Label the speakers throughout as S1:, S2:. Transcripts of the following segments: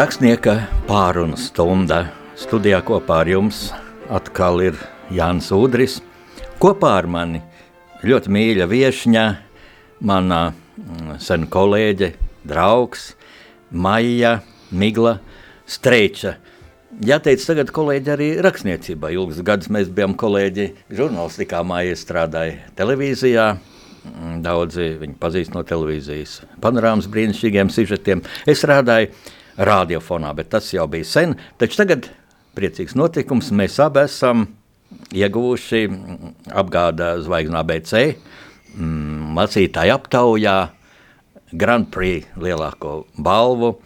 S1: Rakstnieka pārunu stunda studijā kopā ar jums atkal ir Jānis Udris. Kopā ar mani ļoti mīļa viešņa, mana mm, sen kolēģe, draugs Maija Migla Streiča. Jāteic, tagad kolēģi arī rakstniecībā. Ilgus gadus mēs bijām kolēģi žurnālistikā, Maija strādāja televīzijā. Mm, daudzi viņu pazīst no televīzijas panorāmas brīnišķīgiem sižetiem. Es strādāju radiofonā, bet tas jau bija sen. Taču tagad priecīgs notikums. Mēs abi esam ieguvuši apgādā zvaigznā BC mm, lasītāju aptaujā Grand Prix lielāko balvu,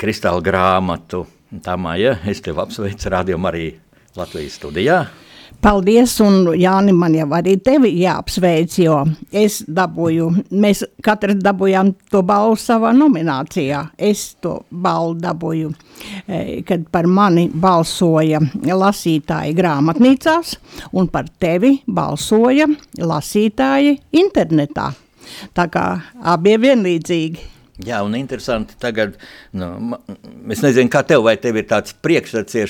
S1: kristāla grāmatu. Tā māja, es tevi apsveicu radio arī Latvijas studijā.
S2: Paldies, un Jāni, man jau arī tevi jāapsveic, jo es dabūju, mēs katrs dabūjām to balvu savā nominācijā. Es to balvu dabūju, e, kad par mani balsoja lasītāji grāmatnīcās, un par tevi balsoja lasītāji internetā. Tā kā abi ir vienlīdzīgi.
S1: Jā, un interesanti tagad, nu, es nezinu, kā tev, vai tev ir tāds priekšstats,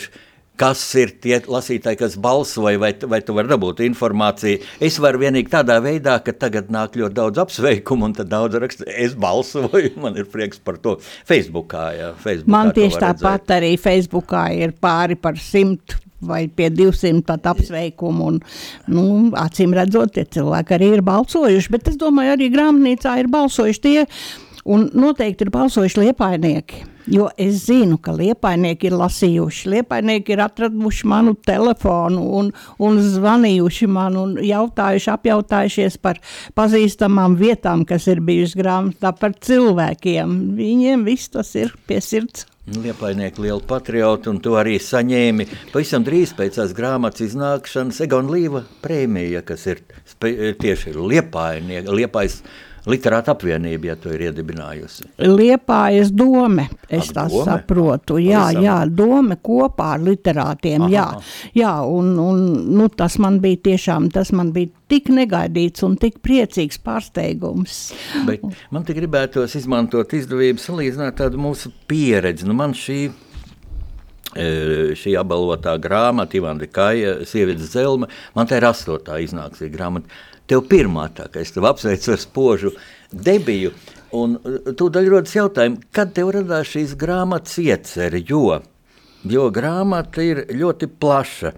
S1: kas ir tie lasītāji, kas balsoja, vai, vai tu vari dabūt informāciju. Es varu vienīgi tādā veidā, ka tagad nāk ļoti daudz apsveikumu, un tad daudz raksta, es balsoju, man ir prieks par to Facebookā. Jā, Facebookā
S2: man tieši tāpat arī Facebookā ir pāri par simt vai pie 200 pat apsveikumu. Un, nu, acīm redzot, tie cilvēki arī ir balsojuši, bet es domāju, arī grāmatnīcā ir balsojuši tie, un noteikti ir balsojuši liepainieki Jo es zinu, ka liepainieki ir lasījuši, liepainieki ir atraduši manu telefonu un, un zvanījuši man un jautājuši, apjautājušies par pazīstamām vietām, kas ir bijušas grāmatā, par cilvēkiem. Viņiem viss tas ir pie sirds.
S1: Liepainieki liela patrioti, un to arī saņēmi pavisam drīz pēc tās grāmatas iznākšanas Egon Līva prēmija, kas ir tieši Liepainieki, Liepais Literāta apvienība, ja to ir iedibinājusi.
S2: Liepājas dome, es Ak, tā dome? saprotu. Jā, Pavisam. jā, dome kopā ar literātiem, aha, jā. Jā, un, un nu, tas man bija tiešām, tas man bija tik negaidīts un tik priecīgs pārsteigums.
S1: Bet man te gribētos izmantot izdevību salīdzināt tādu mūsu pieredzi. Nu, man šī e, šī apbalvotā grāmata, Ivana Kaja, Sievietes zelme, man tā ir astotā iznāksī grāmata. Tev pirmā tā, ka es tev apsveicu ar spožu debiju, un uh, tūdaļ rodas jautājumi, kad tev radās šīs grāmatas ieceri, jo, jo grāmata ir ļoti plaša.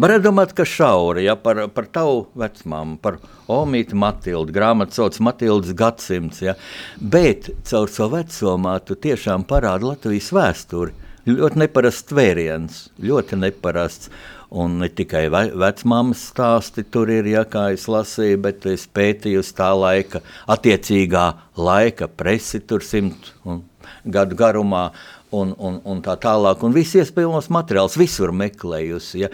S1: Varētu domāt, ka šauri, ja par, par tavu vecmāmu, par Omītu Matildu, grāmatu sauc Matildas gadsimts, ja, bet caur savu vecumā tu tiešām parādi Latvijas vēsturi. Ļoti neparasts tvēriens, ļoti neparasts. Un ne tikai ve vecmāmas stāsti tur ir, ja, kā es lasīju, bet es pētīju tā laika, attiecīgā laika presi tur simt gadu garumā un, un, un tā tālāk. Un viss iespējamos materiāls visur meklējusi. Ja.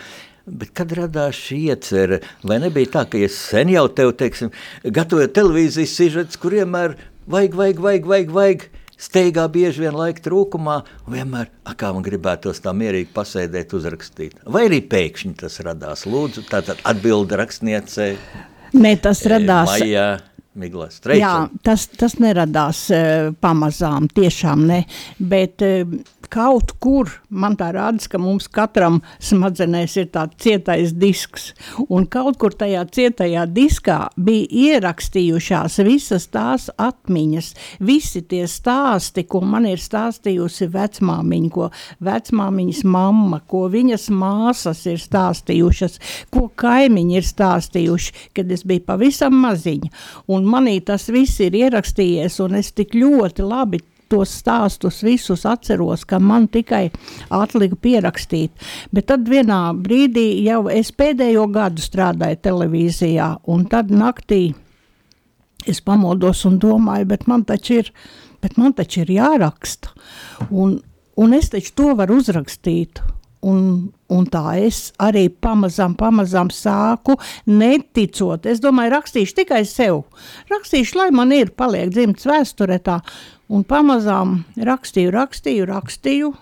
S1: Bet kad radās šī iecerē, vai nebija tā, ka es sen jau tev, teiksim, gatavoju televīzijas sižets, kur vienmēr vajag, vajag, vajag, vajag, vajag steigā bieži vien laika trūkumā, vienmēr, kā man gribētos tā mierīgi pasēdēt, uzrakstīt. Vai arī pēkšņi tas radās? Lūdzu, tātad atbildi rakstniecei.
S2: Nē, tas radās.
S1: Maijā. Miglas,
S2: Jā, tas, tas neradās uh, pamazām, tiešām ne. Bet uh, kaut kur man tā rādas, ka mums katram smadzenēs ir tāds cietais disks, un kaut kur tajā cietajā diskā bija ierakstījušās visas tās atmiņas, visi tie stāsti, ko man ir stāstījusi vecmāmiņa, ko vecmāmiņas mamma, ko viņas māsas ir stāstījušas, ko kaimiņi ir stāstījuši, kad es biju pavisam maziņa, un manī tas viss ir ierakstījies, un es tik ļoti labi tos stāstus visus atceros, ka man tikai atlika pierakstīt. Bet tad vienā brīdī jau es pēdējo gadu strādāju televīzijā, un tad naktī es pamodos un domāju, bet man taču ir, man taču ir jāraksta. Un, un es taču to varu uzrakstīt. Un, un tā es arī pamazām, pamazām sāku neticot. Es domāju, rakstīšu tikai sev. Rakstīšu, lai man ir, paliek dzimts vēsture tā. Un pamazām rakstīju, rakstīju, rakstīju,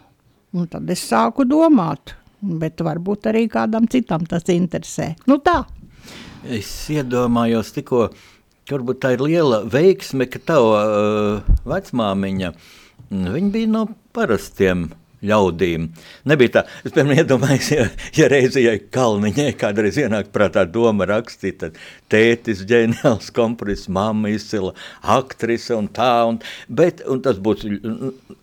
S2: un tad es sāku domāt, bet varbūt arī kādam citam tas interesē. Nu tā.
S1: Es iedomājos tikko, varbūt tā ir liela veiksme, ka tava uh, vecmāmiņa viņi bija no parastiem ļaudīm. Nebija tā, es piemēram iedomājos, ja, ja reizē Kalniņai kādreiz ienāk prātā doma rakstīt, tad tētis ģeniāls kompromiss, mamma izcila aktrise un tā, un, bet, un tas būtu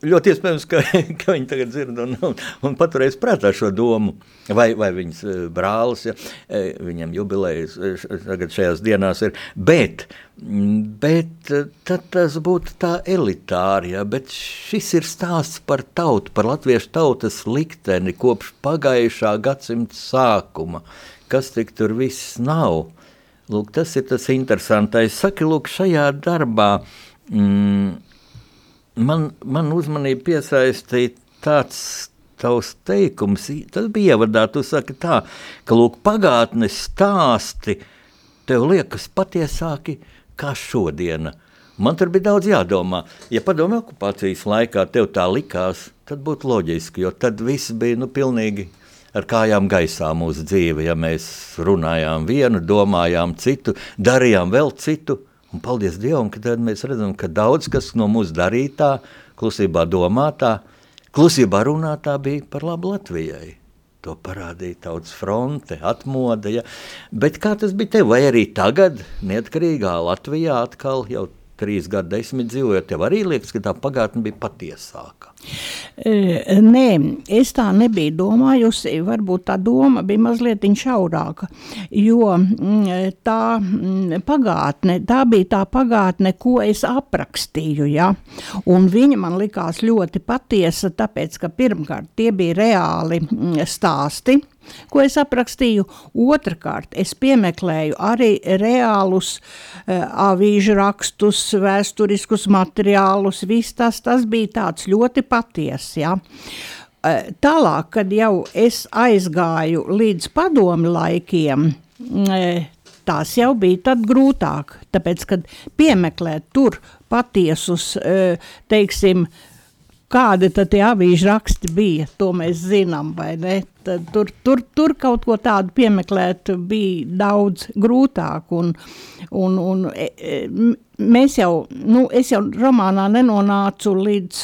S1: ļoti iespējams, ka, ka viņi tagad dzird un, un, un paturēs prātā šo domu, vai, vai viņas eh, brālis, ja, eh, viņam jubilējas eh, tagad šajās dienās ir, bet, bet tad tas būtu tā elitāri, ja, bet šis ir stāsts par tautu, par latviešu tautas likteni kopš pagājušā gadsimta sākuma, kas tik tur viss nav. Lūk, tas ir tas interesantais. Saki, lūk, šajā darbā mm, man, man uzmanību piesaistīja tāds tavs teikums. Tas bija ievadā, tu saki tā, ka lūk, pagātnes stāsti tev liekas patiesāki kā šodiena. Man tur bija daudz jādomā. Ja padomju okupācijas laikā tev tā likās, tad būtu loģiski, jo tad viss bija nu, pilnīgi ar kājām gaisā mūsu dzīve. Ja mēs runājām vienu, domājām citu, darījām vēl citu. Un paldies Dievam, ka tad mēs redzam, ka daudz kas no mūsu darītā, klusībā domātā, klusībā runātā bija par labu Latvijai. To parādīja tautas fronte, atmoda. Ja. Bet kā tas bija tev? Vai arī tagad, neatkarīgā Latvijā, atkal jau trīs gadu desmit dzīvojot, tev arī liekas, ka tā pagātne bija patiesāka?
S2: Nē, es tā nebiju domājusi. Varbūt tā doma bija mazliet šaurāka. Jo mm, tā mm, pagātne, tā bija tā pagātne, ko es aprakstīju. Ja? Un viņa man likās ļoti patiesa, tāpēc ka pirmkārt tie bija reāli mm, stāsti ko es aprakstīju. Otrakārt, es piemeklēju arī reālus uh, avīžu rakstus, vēsturiskus materiālus. Viss tas, tas bija tāds ļoti patiess. Ja? Uh, tālāk, kad jau es aizgāju līdz padomi laikiem, uh, tās jau bija grūtāk. Tāpēc, kad piemeklēt tur patiesus, teiksim, kādi tad tie avīžu raksti bija, to mēs zinām, vai ne? Tad tur, tur, tur kaut ko tādu piemeklēt bija daudz grūtāk, un, un, un e, e, mēs jau, nu, es jau romānā nenonācu līdz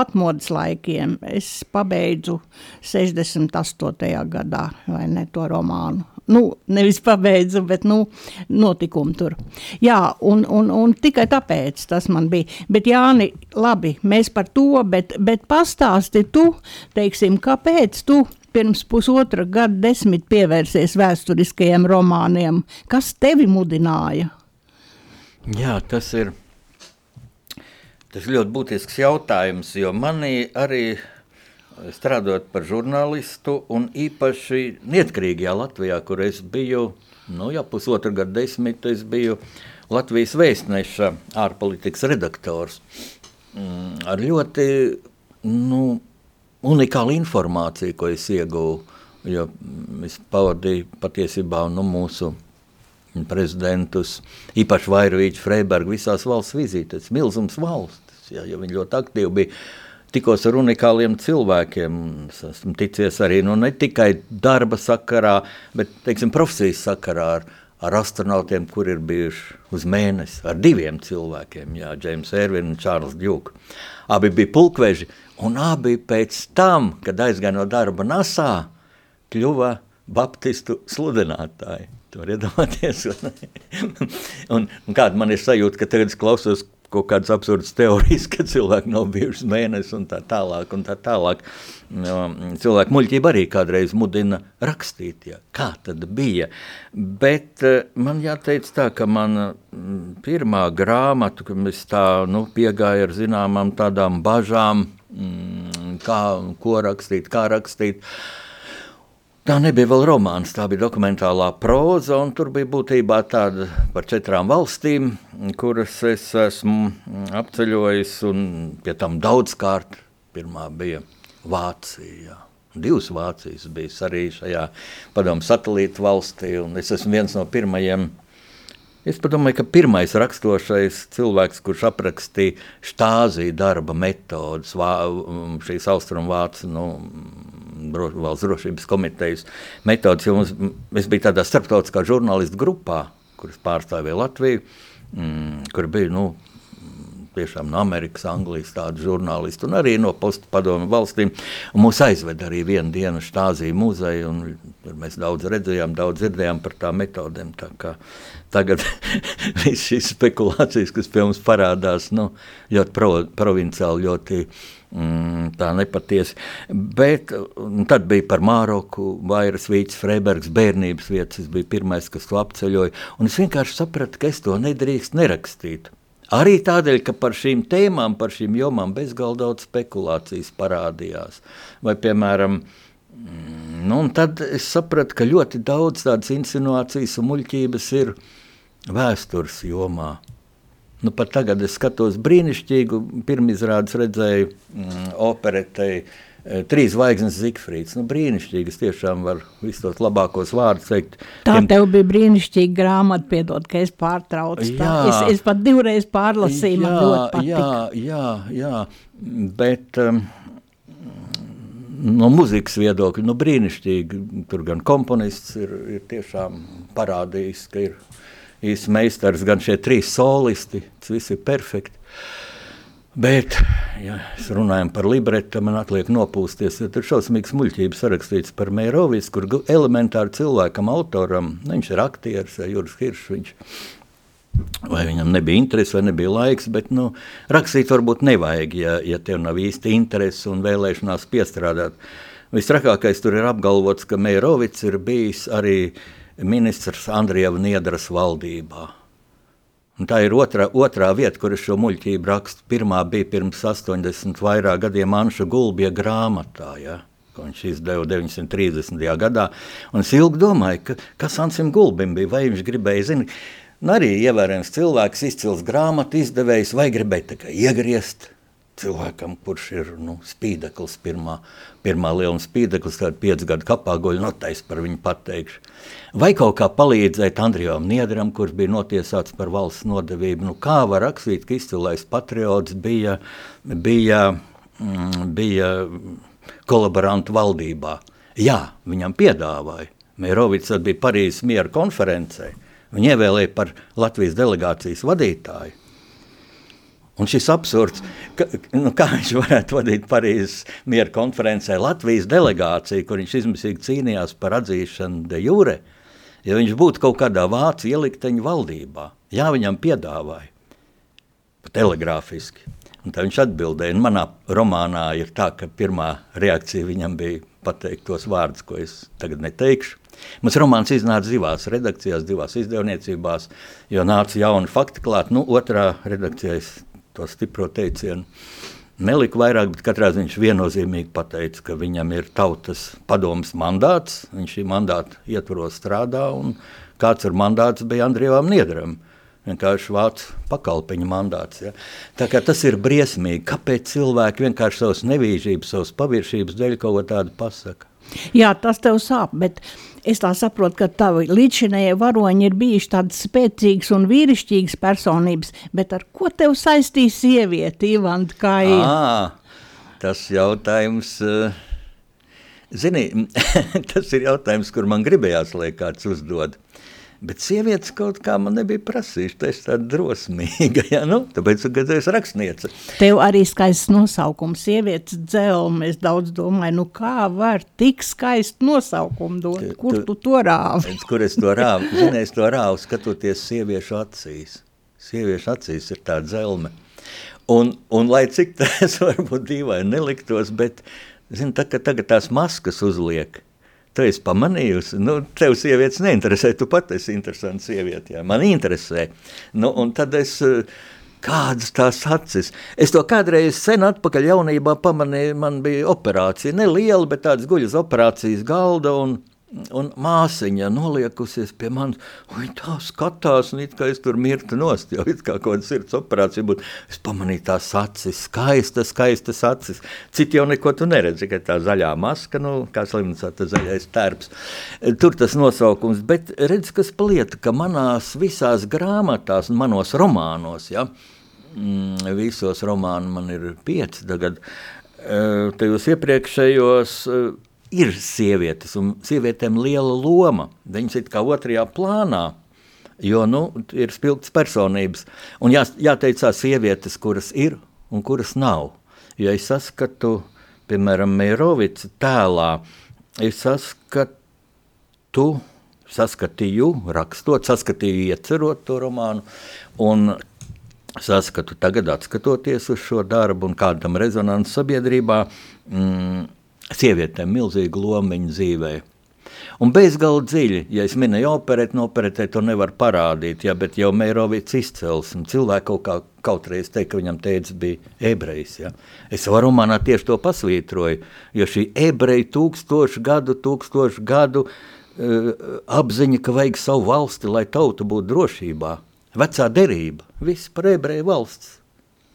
S2: atmodas laikiem. Es pabeidzu 68. gadā, vai ne, to romānu nu, nevis pabeidzu, bet nu, notikumu tur. Jā, un, un, un tikai tāpēc tas man bija. Bet, Jāni, labi, mēs par to, bet, bet pastāsti tu, teiksim, kāpēc tu pirms pusotra gada desmit pievērsies vēsturiskajiem romāniem. Kas tevi mudināja?
S1: Jā, tas ir, tas ļoti būtisks jautājums, jo manī arī strādājot par žurnālistu, un īpaši neatkarīgajā Latvijā, kur es biju nu, jau pusotru gadu desmitu, es biju Latvijas vēstneša ārpolitikas redaktors mm, ar ļoti nu, unikālu informāciju, ko es ieguvu. Jo es pavadīju patiesībā nu, mūsu prezidentus, īpaši Vairvīķu, Freibergu, visās valsts vizītes, milzums valstis, ja, jo viņi ļoti aktīvi bija tikos ar unikāliem cilvēkiem. Es esmu ticies arī nu, ne tikai darba sakarā, bet teiksim, profesijas sakarā ar, ar astronautiem, kur ir bijuši uz mēnesi, ar diviem cilvēkiem, Džeims Ervins un Čārls Džuks. Abi bija pulkveži, un abi pēc tam, kad aizgāja no darba NASA, kļuva baptistu sludinātāji. Var iedomāties. un, un, un kāda man ir sajūta, ka tagad es klausos kaut kādas absurdas teorijas, ka cilvēki nav bijuši mēnesis un tā tālāk. Un tā tālāk. Cilvēku muļķība arī kādreiz mudina rakstīt, ja, kā tad bija. Bet eh, man jāteic tā, ka mana mm, pirmā grāmata, kad es tā nu, piegāju ar zināmām tādām bažām, mm, kā, ko rakstīt, kā rakstīt, uh, Tā nebija vēl romāns, tā bija dokumentālā próza, un tur bija būtībā tāda par četrām valstīm, kuras es esmu apceļojis, un pie tam daudzkārt. Pirmā bija Vācija. Divas Vācijas bija arī šajā padomu satelītu valstī, un es esmu viens no pirmajiem. Es domāju, ka pirmais raksturošais cilvēks, kurš aprakstīja štāziju darba metodas, šīs austrumvācu nu, valsts drošības komitejas metodas, jo mums, es biju tādā starptautiskā žurnālistu grupā, kuras pārstāvēja Latviju, mm, kur bija nu, tiešām no Amerikas, Anglijas tādu žurnālistu un arī no postpadomu valstīm. Un mūs aizved arī vienu dienu štāzī muzeju, un tur mēs daudz redzējām, daudz dzirdējām par tām metodēm. Tā kā tagad viss šīs spekulācijas, kas pie mums parādās, nu, ļoti pro, provinciāli, ļoti mm, tā nepatiesi. Bet tad bija par Māroku, Vairas Vīts, Freibergs bērnības vietas. Es biju pirmais, kas to apceļoja. Un es vienkārši sapratu, ka es to nedrīkst nerakstīt. Arī tādēļ, ka par šīm tēmām, par šīm jomām bezgalīgi daudz spekulācijas parādījās. Vai, piemēram, mm, nu, tad es sapratu, ka ļoti daudz tādas insinuācijas un muļķības ir vēstures jomā. Nu, pat tagad es skatos brīnišķīgu, pirmizrādes redzēju mm, operetei. E, trīs zvaigznes Zifrīds. Nu, brīnišķīgi. Es tiešām varu visus tos labākos vārdus teikt.
S2: Tā tiem... tev bija brīnišķīga grāmata, piedod, ka es pārtraucu. Jā, es, es pat divreiz pārlasīju, jā, man ļoti patika.
S1: Jā, jā, jā. Bet um, no muzikas viedokļa, nu, brīnišķīgi. Tur gan komponists ir, ir tiešām parādījis, ka ir īsts meistars, gan šie trīs solisti. Tas viss ir perfekti. Bet, ja runājam par libretu, man atliek nopūsties. Ja tur ir šausmīgs muļķības sarakstīts par Mērovis, kur elementāri cilvēkam, autoram, nu, viņš ir aktieris Juris Hiršs. Viņš, vai viņam nebija interese, vai nebija laiks, bet nu, rakstīt varbūt nevajag, ja, ja tev nav īsti interese un vēlēšanās piestrādāt. Visstrakākais tur ir apgalvots, ka Mērovis ir bijis arī ministrs Andrieva Niedras valdībā. Un tā ir otrā, otrā vieta, kur es šo muļķību rakstu. Pirmā bija pirms 80 vairāk gadiem Anša Gulbija grāmatā. Ja? Viņš izdeva 930. gadā. Es ilgi domāju, ka, kas Ansim Gulbim bija, vai viņš gribēja zināt. Nu, arī ievērojams cilvēks, izcils grāmatu izdevējs, vai gribēja iegriezt cilvēkam, kurš ir nu, spīdeklis, pirmā, pirmā liela spīdeklis, kāda piecu gadu kapā guļ, notais par viņu pateikšu. Vai kaut kā palīdzēt Andrijam Niedram, kurš bija notiesāts par valsts nodevību. Nu, kā var rakstīt, ka izcilais patriots bija, bija, mm, bija kolaborantu valdībā? Jā, viņam piedāvāja. Mērovics bija Parīzes miera konferencē. Viņu ievēlēja par Latvijas delegācijas vadītāju. Un šis absurds, ka, nu, kā viņš varētu vadīt Parīzes miera konferencē Latvijas delegāciju, kur viņš izmisīgi cīnījās par atzīšanu de jure, ja viņš būtu kaut kādā vācu ielikteņu valdībā. Jā, viņam piedāvāja, telegrāfiski. Un tā viņš atbildēja, un manā romānā ir tā, ka pirmā reakcija viņam bija pateikt tos vārdus, ko es tagad neteikšu. Mums romāns iznāca divās redakcijās, divās izdevniecībās, jo nāca jauni fakti klāt. Nu, otrā redakcijā es to stipro teicienu. Nelika vairāk, bet katrā ziņā viņš viennozīmīgi pateica, ka viņam ir tautas padomas mandāts, viņš šī mandāta ietvaros strādā, un kāds ar mandāts bija Andrijam Niedram. Vienkārši vācu pakalpiņu mandāts. Ja. Tas ir briesmīgi. Kāpēc cilvēki vienkārši savas nevīžības, savas paviršības dēļ kaut ko tādu pasaka?
S2: Jā, tas tev sāp, bet es tā saprotu, ka tavi līdzinējie varoņi ir bijuši tādas spēcīgas un vīrišķīgas personības, bet ar ko tev saistīs sievieti, Ivan, kā ir?
S1: À, tas jautājums, zini, tas ir jautājums, kur man gribējās, lai kāds uzdod. Bet sievietes kaut kā man nebija prasījušas, tas ir drosmīga. Ja? Nu, tāpēc, kad es rakstniece.
S2: Tev arī skaists nosaukums, sievietes dzelme. Es daudz domāju, nu kā var tik skaistu nosaukumu dot? Kur tu, tu to rāvi?
S1: kur es to rāvu? Zini, es to rāvu skatoties sieviešu acīs. Sieviešu acīs ir tā dzelme. Un, un lai cik tas varbūt dīvaini neliktos, bet, zini, tā, tagad tās maskas uzliek, Tu esi pamanījusi, nu, tev sievietes neinteresē, tu pat esi interesanta sieviete. Jā. Man interesē. Nu, un tad es. Kādas tās acis? Es to kādreiz sen atpakaļ jaunībā pamanīju. Man bija operācija, neliela, bet tāds guļas operācijas galda. Un, Un māsiņa noliekusies pie manis, un tā skatās, un it kā es tur mirtu nost, jau it kā kaut kāda sirds operācija būtu. Es pamanīju tās acis, skaistas, skaistas acis. Citi jau neko tu neredzi, ka tā zaļā maska, nu, kā slimnīcā, tas zaļais tērps. Tur tas nosaukums, bet redz, kas palieta, ka manās visās grāmatās, manos romānos, ja, mm, visos romānos man ir pieci tagad, eh, tajos iepriekšējos ir sievietes, un sievietēm liela loma. Viņas ir kā otrajā plānā. Jo nu, ir spilgts personības. Un jā, jāteicās sievietes, kuras ir un kuras nav. Ja es saskatu, piemēram, Mērovica tēlā, es saskatu, saskatīju, rakstot, saskatīju, iecerot to romānu. Un saskatu tagad, skatoties uz šo darbu un kādam rezonanci sabiedrībā, mm, sievietēm milzīgu lomu viņa dzīvēm. Un bezgalīgi dziļi, ja es minēju operēt, no operetē to nevar parādīt, ja, bet jau Mērovics izcelsme. Cilvēki kaut kā kaut reiz teica, ka viņam teica bija ebrejs. Ja. Es savā romānā tieši to pasvītroju, jo šī ebreja tūkstošu gadu, tūkstošu gadu uh, apziņa, ka vajag savu valsti, lai tauta būtu drošībā. Vecā derība, viss par ebreju valsts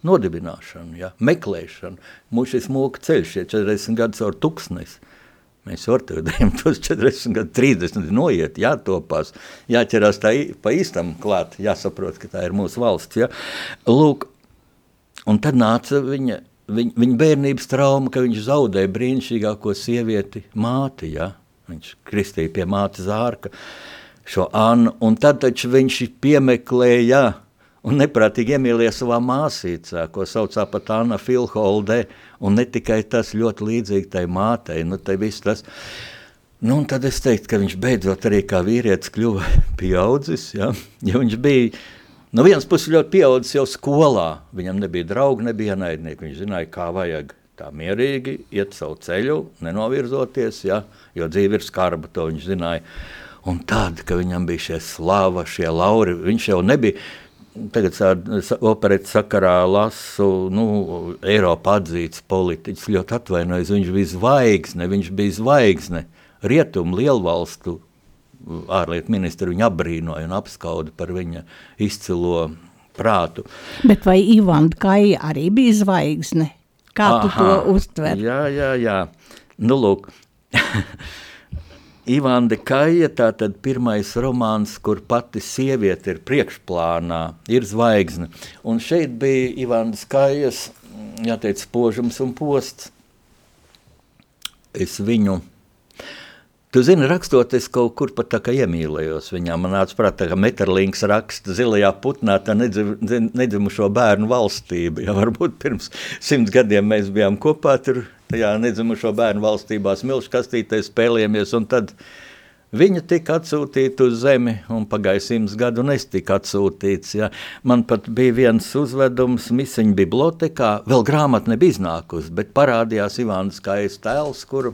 S1: nodibināšanu, ja, meklēšanu. Mūsu šis mūka ceļš, ja 40 gadus caur tuksnesi. Mēs ortodējam tos 40, 30 noiet, jātopās, jāķerās tā pa īstam klāt, jāsaprot, ka tā ir mūsu valsts. Ja? Lūk, un tad nāca viņa, viņa, viņa bērnības trauma, ka viņš zaudēja brīnišķīgāko sievieti māti, ja? Viņš kristīja pie mātes zārka šo Annu, un tad taču viņš piemeklēja, un neprātīgi iemīlēja savā māsīcā, ko saucā pat Anna Filholde, un ne tikai tas ļoti līdzīgi tai mātei, nu tai viss tas. Nu, un tad es teiktu, ka viņš beidzot arī kā vīrietis kļuva pieaudzis, ja, jo viņš bija, no vienas puses ļoti pieaudzis jau skolā, viņam nebija draugi, nebija naidnieki, viņš zināja, kā vajag tā mierīgi iet savu ceļu, nenovirzoties, ja, jo dzīve ir skarba, to viņš zināja. Un tad, kad viņam bija šie slava, šie lauri, viņš jau nebija, Tagad operētas sakarā lasu, nu, Eiropā atzīts politiķis, ļoti atvainojos, viņš bija zvaigzne, viņš bija zvaigzne, rietumu lielvalstu ārlietu ministri viņu apbrīnoja un apskauda par viņa izcilo prātu.
S2: Bet vai Ivanda Kaja arī bija zvaigzne? Kā Aha, tu to uztver?
S1: Jā, jā, jā. Nu, lūk. Ivanda Kaja, tātad pirmais romāns, kur pati sieviete ir priekšplānā, ir zvaigzne. Un šeit bija Ivandas Kajas, jāteic, spožums un posts. Es viņu, tu zini, rakstot, es kaut kur pat tā kā iemīlējos viņā. Man nāca prātā, ka Meterlinks raksta zilajā putnā tā nedzim, nedzimušo bērnu valstību. Ja varbūt pirms simts gadiem mēs bijām kopā tur tajā nedzimušo bērnu valstībā smilšu kastītē spēlējamies, un tad viņa tika atsūtīta uz zemi, un pagāja simts gadu, un es tiku atsūtīts. Ja. Man pat bija viens uzvedums misiņu bibliotekā, vēl grāmata nebija iznākusi, bet parādījās Ivāns Kājas tēls, kuru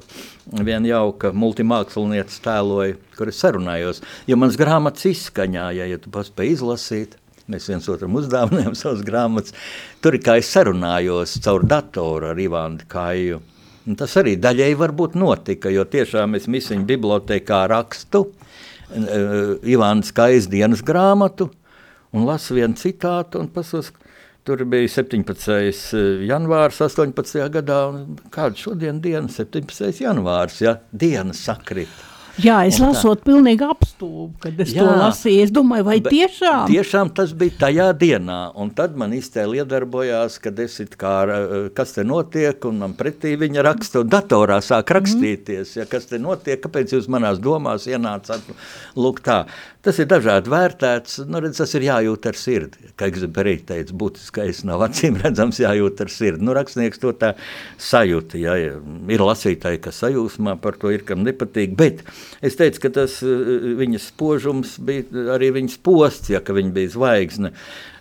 S1: viena jauka multimākslinieca tēloja, kur es sarunājos, jo mans grāmatas izskaņā, ja, ja tu paspēji izlasīt, Mēs viens otram uzdāvinājām savas grāmatas. Tur kā es sarunājos caur datoru ar Ivānu Kāju. Un tas arī daļēji varbūt notika, jo tiešām es misiņu bibliotekā rakstu uh, Ivānas Kājas dienas grāmatu un lasu vienu citātu un pasos, Tur bija 17. Eh, janvārs, 18. gadā. Kāda šodien diena? 17. janvārs, ja diena sakrita.
S2: Jā, es lasot, pilnīgi apstulbu, kad es jā, to lasīju. Es domāju, vai tiešām?
S1: Tiešām tas bija tajā dienā, un tad man iztēli iedarbojās, kad es it kā, kas te notiek, un man pretī viņa raksta, un datorā sāk rakstīties, ja, kas te notiek, kāpēc jūs manās domās ienācāt, lūk tā. Tas ir dažādi vērtēts, nu redz, tas ir jājūt ar sirdi, kā Egzeberī teica, būtiskais nav acīm redzams jājūt ar sirdi. Nu, rakstnieks to tā sajūta, ja, ir lasītāji, kas sajūsmā par to ir, kam nepatīk, bet Es teicu, ka tas eh, viņas spožums bija arī viņas posts, ja viņa bija zvaigzne. Eh,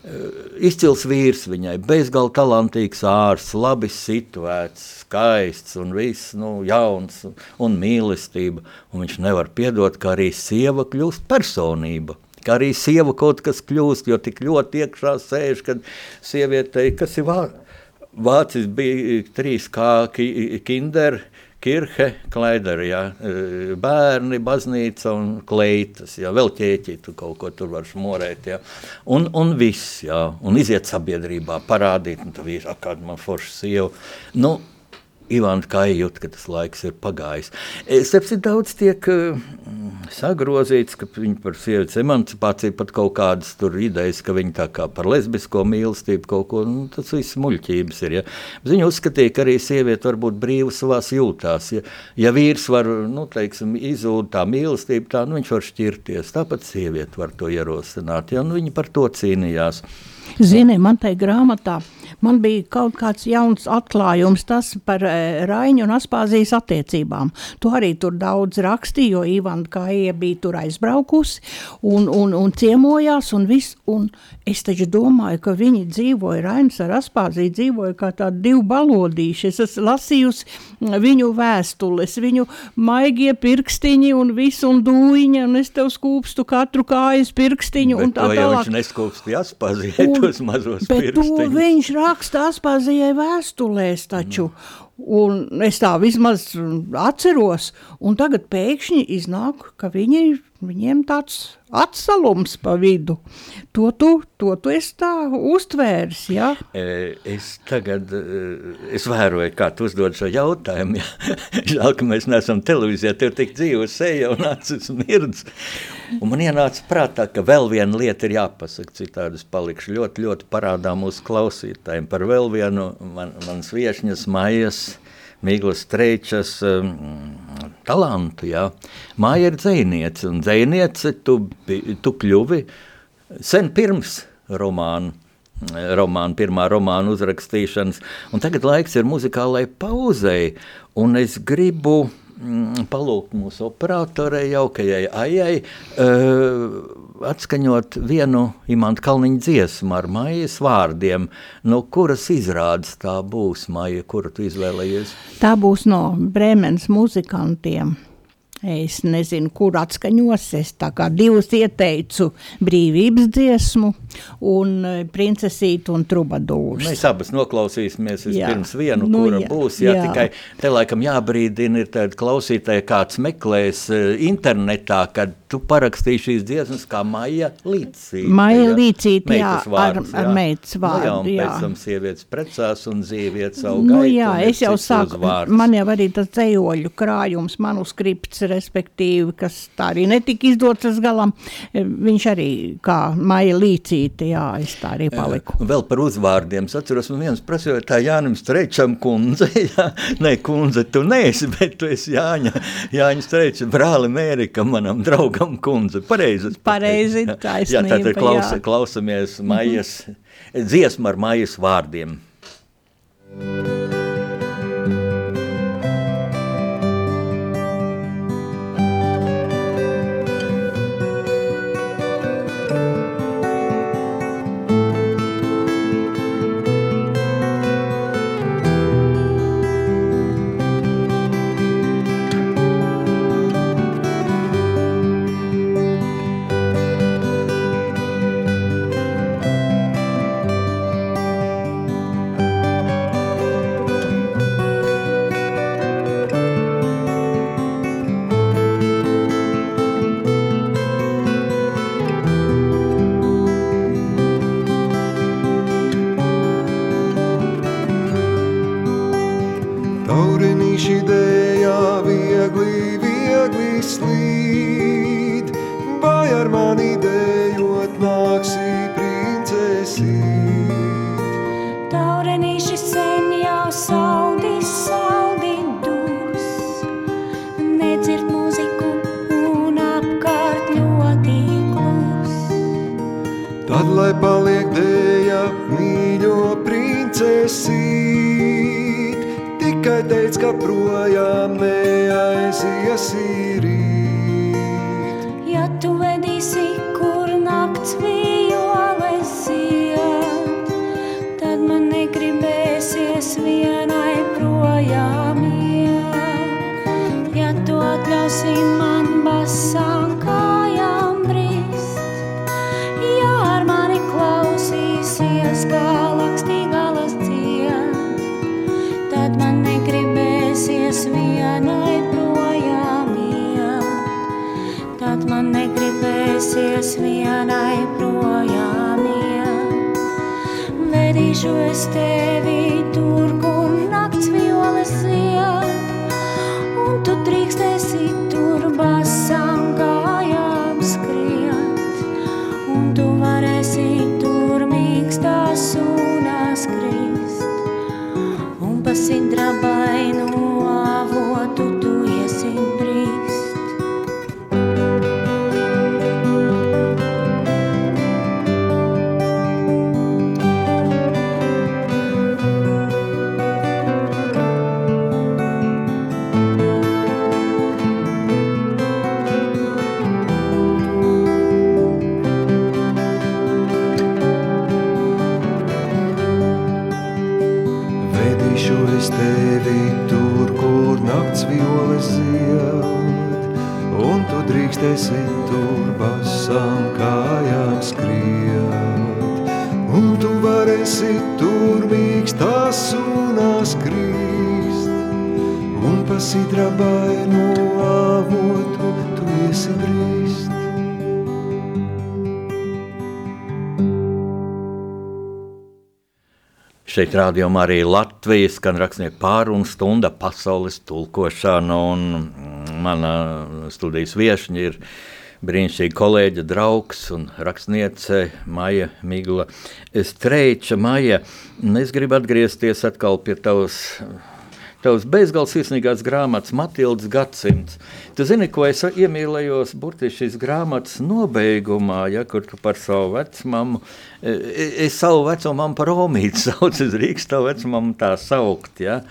S1: izcils vīrs viņai, bezgalīgi talantīgs ārsts, labi situēts, skaists un viss, nu, jauns un mīlestība. Un viņš nevar piedot, ka arī sieva kļūst personība. Kā arī sieva kaut kas kļūst, jo tik ļoti iekšā sēž, kad sievietei, kas ir vārds. Vācis bija trīs kā kinder, Kirche, Klaidera, ja, e, bērni, baznīca un kleitas, ja, vēl ķēķi, tu kaut ko tur var šmorēt, ja, un, un viss, ja, un iziet sabiedrībā, parādīt, un tu vīri, kāda man forša sieva. Nu, Ivāns Kāja jūt, ka tas laiks ir pagājis. Starp citu, daudz tiek uh, sagrozīts, ka viņi par sievietes emancipāciju pat kaut kādas tur idejas, ka viņi tā kā par lesbisko mīlestību kaut ko, nu, tas viss muļķības ir. Ja? Viņi uzskatīja, ka arī sieviete var būt brīva savās jūtās. Ja, ja vīrs var, nu, teiksim, izzūd tā mīlestība, tā, nu, viņš var šķirties. Tāpat sieviete var to ierosināt, ja? Nu, viņi par to cīnījās.
S2: Zini, man tai grāmatā man bija kaut kāds jauns atklājums tas par e, Raiņu un Aspāzijas attiecībām. Tu arī tur daudz rakstīji, jo Ivana Kāja bija tur aizbraukusi un, un, un ciemojās un viss. Un es taču domāju, ka viņi dzīvoja, Rainis ar Aspāziju dzīvoja kā tādi divi balodīši. Es esmu lasījusi viņu vēstules, viņu maigie pirkstiņi un visu un dūiņa, un es tev skūpstu katru kājas pirkstiņu
S1: Bet
S2: un tā
S1: to jau
S2: tālāk.
S1: viņš neskūpstīja Aspāzijai tos mazos
S2: Bet to
S1: pirkstiņus.
S2: Raksta Aspāzijai vēstulēs taču. Un es tā vismaz atceros, un tagad pēkšņi iznāk, ka viņi, viņiem tāds atsalums pa vidu. To tu, to tu esi tā uztvērs, ja?
S1: E, Es tagad e, es vēroju, kā tu uzdod šo jautājumu. Ja. Žēl, ka mēs neesam televīzijā, tev tik dzīvo seja un acis mirdz. Un man ienāca prātā, ka vēl viena lieta ir jāpasaka, citādi es palikšu ļoti, ļoti parādā mūsu klausītājiem par vēl vienu man, manas viešņas maijas, Mīglas Streičas um, talantu. Jā. Māja ir dzēniece, un dzēniece tu, tu kļuvi sen pirms romāna. Romāna, pirmā romāna uzrakstīšanas, un tagad laiks ir muzikālai pauzei. Un es gribu palūgt mūsu operatorei, jaukajai Aijai, uh, atskaņot vienu imanta kalniņa dziesmu ar maijas vārdiem, no kuras izrādes tā būs maija, kuru tu izvēlējies.
S2: Tā būs no Brēmenes muzikantiem. Es nezinu, kur atskaņos. Es tā kā divus ieteicu brīvības dziesmu un eh, princesītu un trubadūrs.
S1: Mēs abas noklausīsimies
S2: Jā.
S1: pirms vienu,
S2: Nu,
S1: kura
S2: jā,
S1: būs. Jā,
S2: jā.
S1: tikai te laikam jābrīdina, ir tāda klausītāja, kāds meklēs eh, internetā, kad tu parakstīji šīs dziesmas kā Maija Līcīte.
S2: Maija
S1: ja?
S2: Līcīte, jā, ar-
S1: vārds,
S2: ar
S1: jā.
S2: meitas
S1: Nu, jā,
S2: vārdu,
S1: un
S2: jā.
S1: pēc tam sievietes precās un zīvietes savu
S2: Nu,
S1: gaitu,
S2: jā, es jau sāku, man jau arī tas dzējoļu krājums, manuskripts, respektīvi, kas tā arī netika izdots uz galam, eh, viņš arī kā Maija Līcīte, jā, es tā arī paliku.
S1: Un Vēl par uzvārdiem. Es atceros, man viens prasīja, tā Jānis Strečam kundze. Jā, nē, kundze, tu neesi, bet tu esi Jāņa, Jāņa Streča brāli Mērika, manam draugam kundze. Pareizi.
S2: Pareizi, taisnība,
S1: Jā, tātad klausa, klausamies maijas, dziesmu ar maijas vārdiem.
S3: Taurinīši
S4: negribēsies vienai projām es tevi tur,
S1: Šeit rādījumā arī Latvijas skan rakstnieku pārunu stunda pasaules tulkošana, un mana studijas viešņa ir brīnišķīga kolēģa, draugs un rakstniece Maija Migla Streiča. Maija, es gribu atgriezties atkal pie tavas tavs bezgalīgi sirsnīgās grāmatas, Matildas gadsimts. Tu zini, ko es iemīlējos burtiski šīs grāmatas nobeigumā, ja, kur tu par savu vecmāmu, e, e, es savu vecumāmu par Omītu saucu, es rīkstu tavu vecmāmu tā saukt, ja.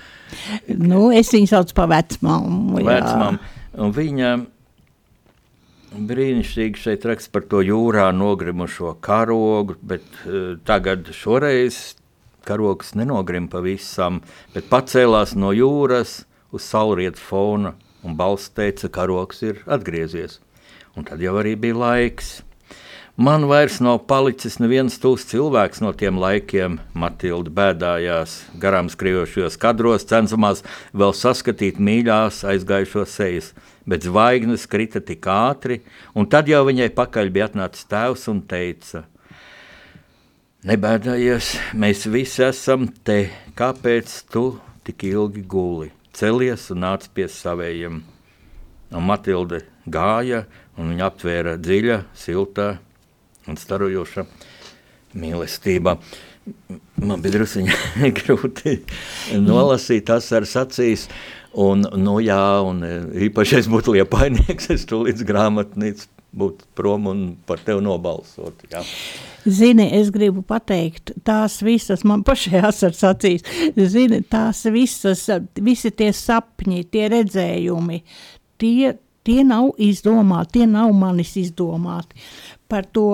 S2: Nu, es viņu saucu par vecmāmu, jā.
S1: Vecmāmu, un viņa brīnišķīgi šeit raksta par to jūrā nogrimušo karogu, bet uh, tagad šoreiz karogs nenogrim pavisam, bet pacēlās no jūras uz saulrietu fona, un balss teica, karogs ir atgriezies. Un tad jau arī bija laiks. Man vairs nav palicis neviens tūs cilvēks no tiem laikiem. Matilda bēdājās garām skriejošos kadros, cenšamās vēl saskatīt mīļās aizgājušos sejas, bet zvaigznes krita tik ātri, un tad jau viņai pakaļ bija atnācis tēvs un teica – Nebēdājies, mēs visi esam te. Kāpēc tu tik ilgi guli? Celies un nāc pie saviem. Un Matilde gāja, un viņa aptvēra dziļa, silta un starojoša mīlestība. Man bija druskuļi grūti nolasīt tās ar acīs. Un, nu, jā, un īpaši es būtu liepainieks, es tu līdz grāmatnīcu būtu prom un par tevi nobalsot. Jā.
S2: Zini, es gribu pateikt, tās visas, man pašai asars acīs, zini, tās visas, visi tie sapņi, tie redzējumi, tie, tie nav izdomāti, tie nav manis izdomāti. Par to,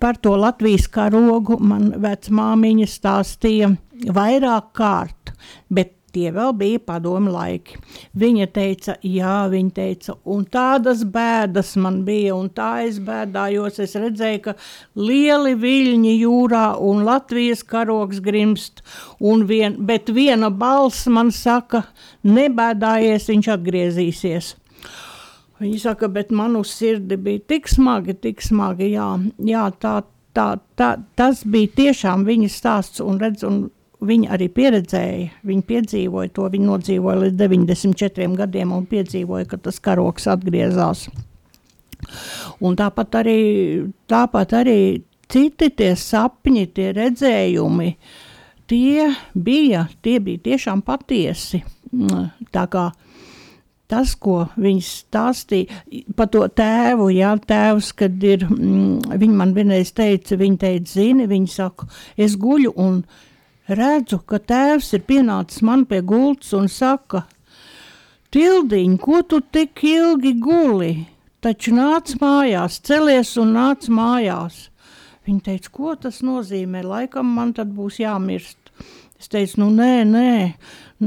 S2: par to Latvijas karogu man vecmāmiņa stāstīja vairāk kārt, bet Tie vēl bija padomu laiki. Viņa teica, jā, viņa teica, un tādas bēdas man bija, un tā es bēdājos. Es redzēju, ka lieli viļņi jūrā un Latvijas karoks grimst, vien, bet viena balss man saka, nebēdājies, viņš atgriezīsies. Viņa saka, bet man uz sirdi bija tik smagi, tik smagi, jā, jā tā, tā, tā, tas bija tiešām viņa stāsts un redz, un Viņa arī pieredzēja, viņa piedzīvoja to, viņa nodzīvoja līdz 94 gadiem un piedzīvoja, ka tas karoks atgriezās. Un tāpat arī, tāpat arī citi tie sapņi, tie redzējumi, tie bija, tie bija tiešām patiesi. Tā kā tas, ko viņš stāstīja par to tēvu, jā, tēvs, kad ir, mm, viņi man vienreiz teica, viņi teica, zini, viņi saka, es guļu un redzu, ka tēvs ir pienācis man pie gultas un saka, Tildiņ, ko tu tik ilgi guli? Taču nāc mājās, celies un nāc mājās. Viņa teica, ko tas nozīmē? Laikam man tad būs jāmirst. Es teicu, nu nē, nē,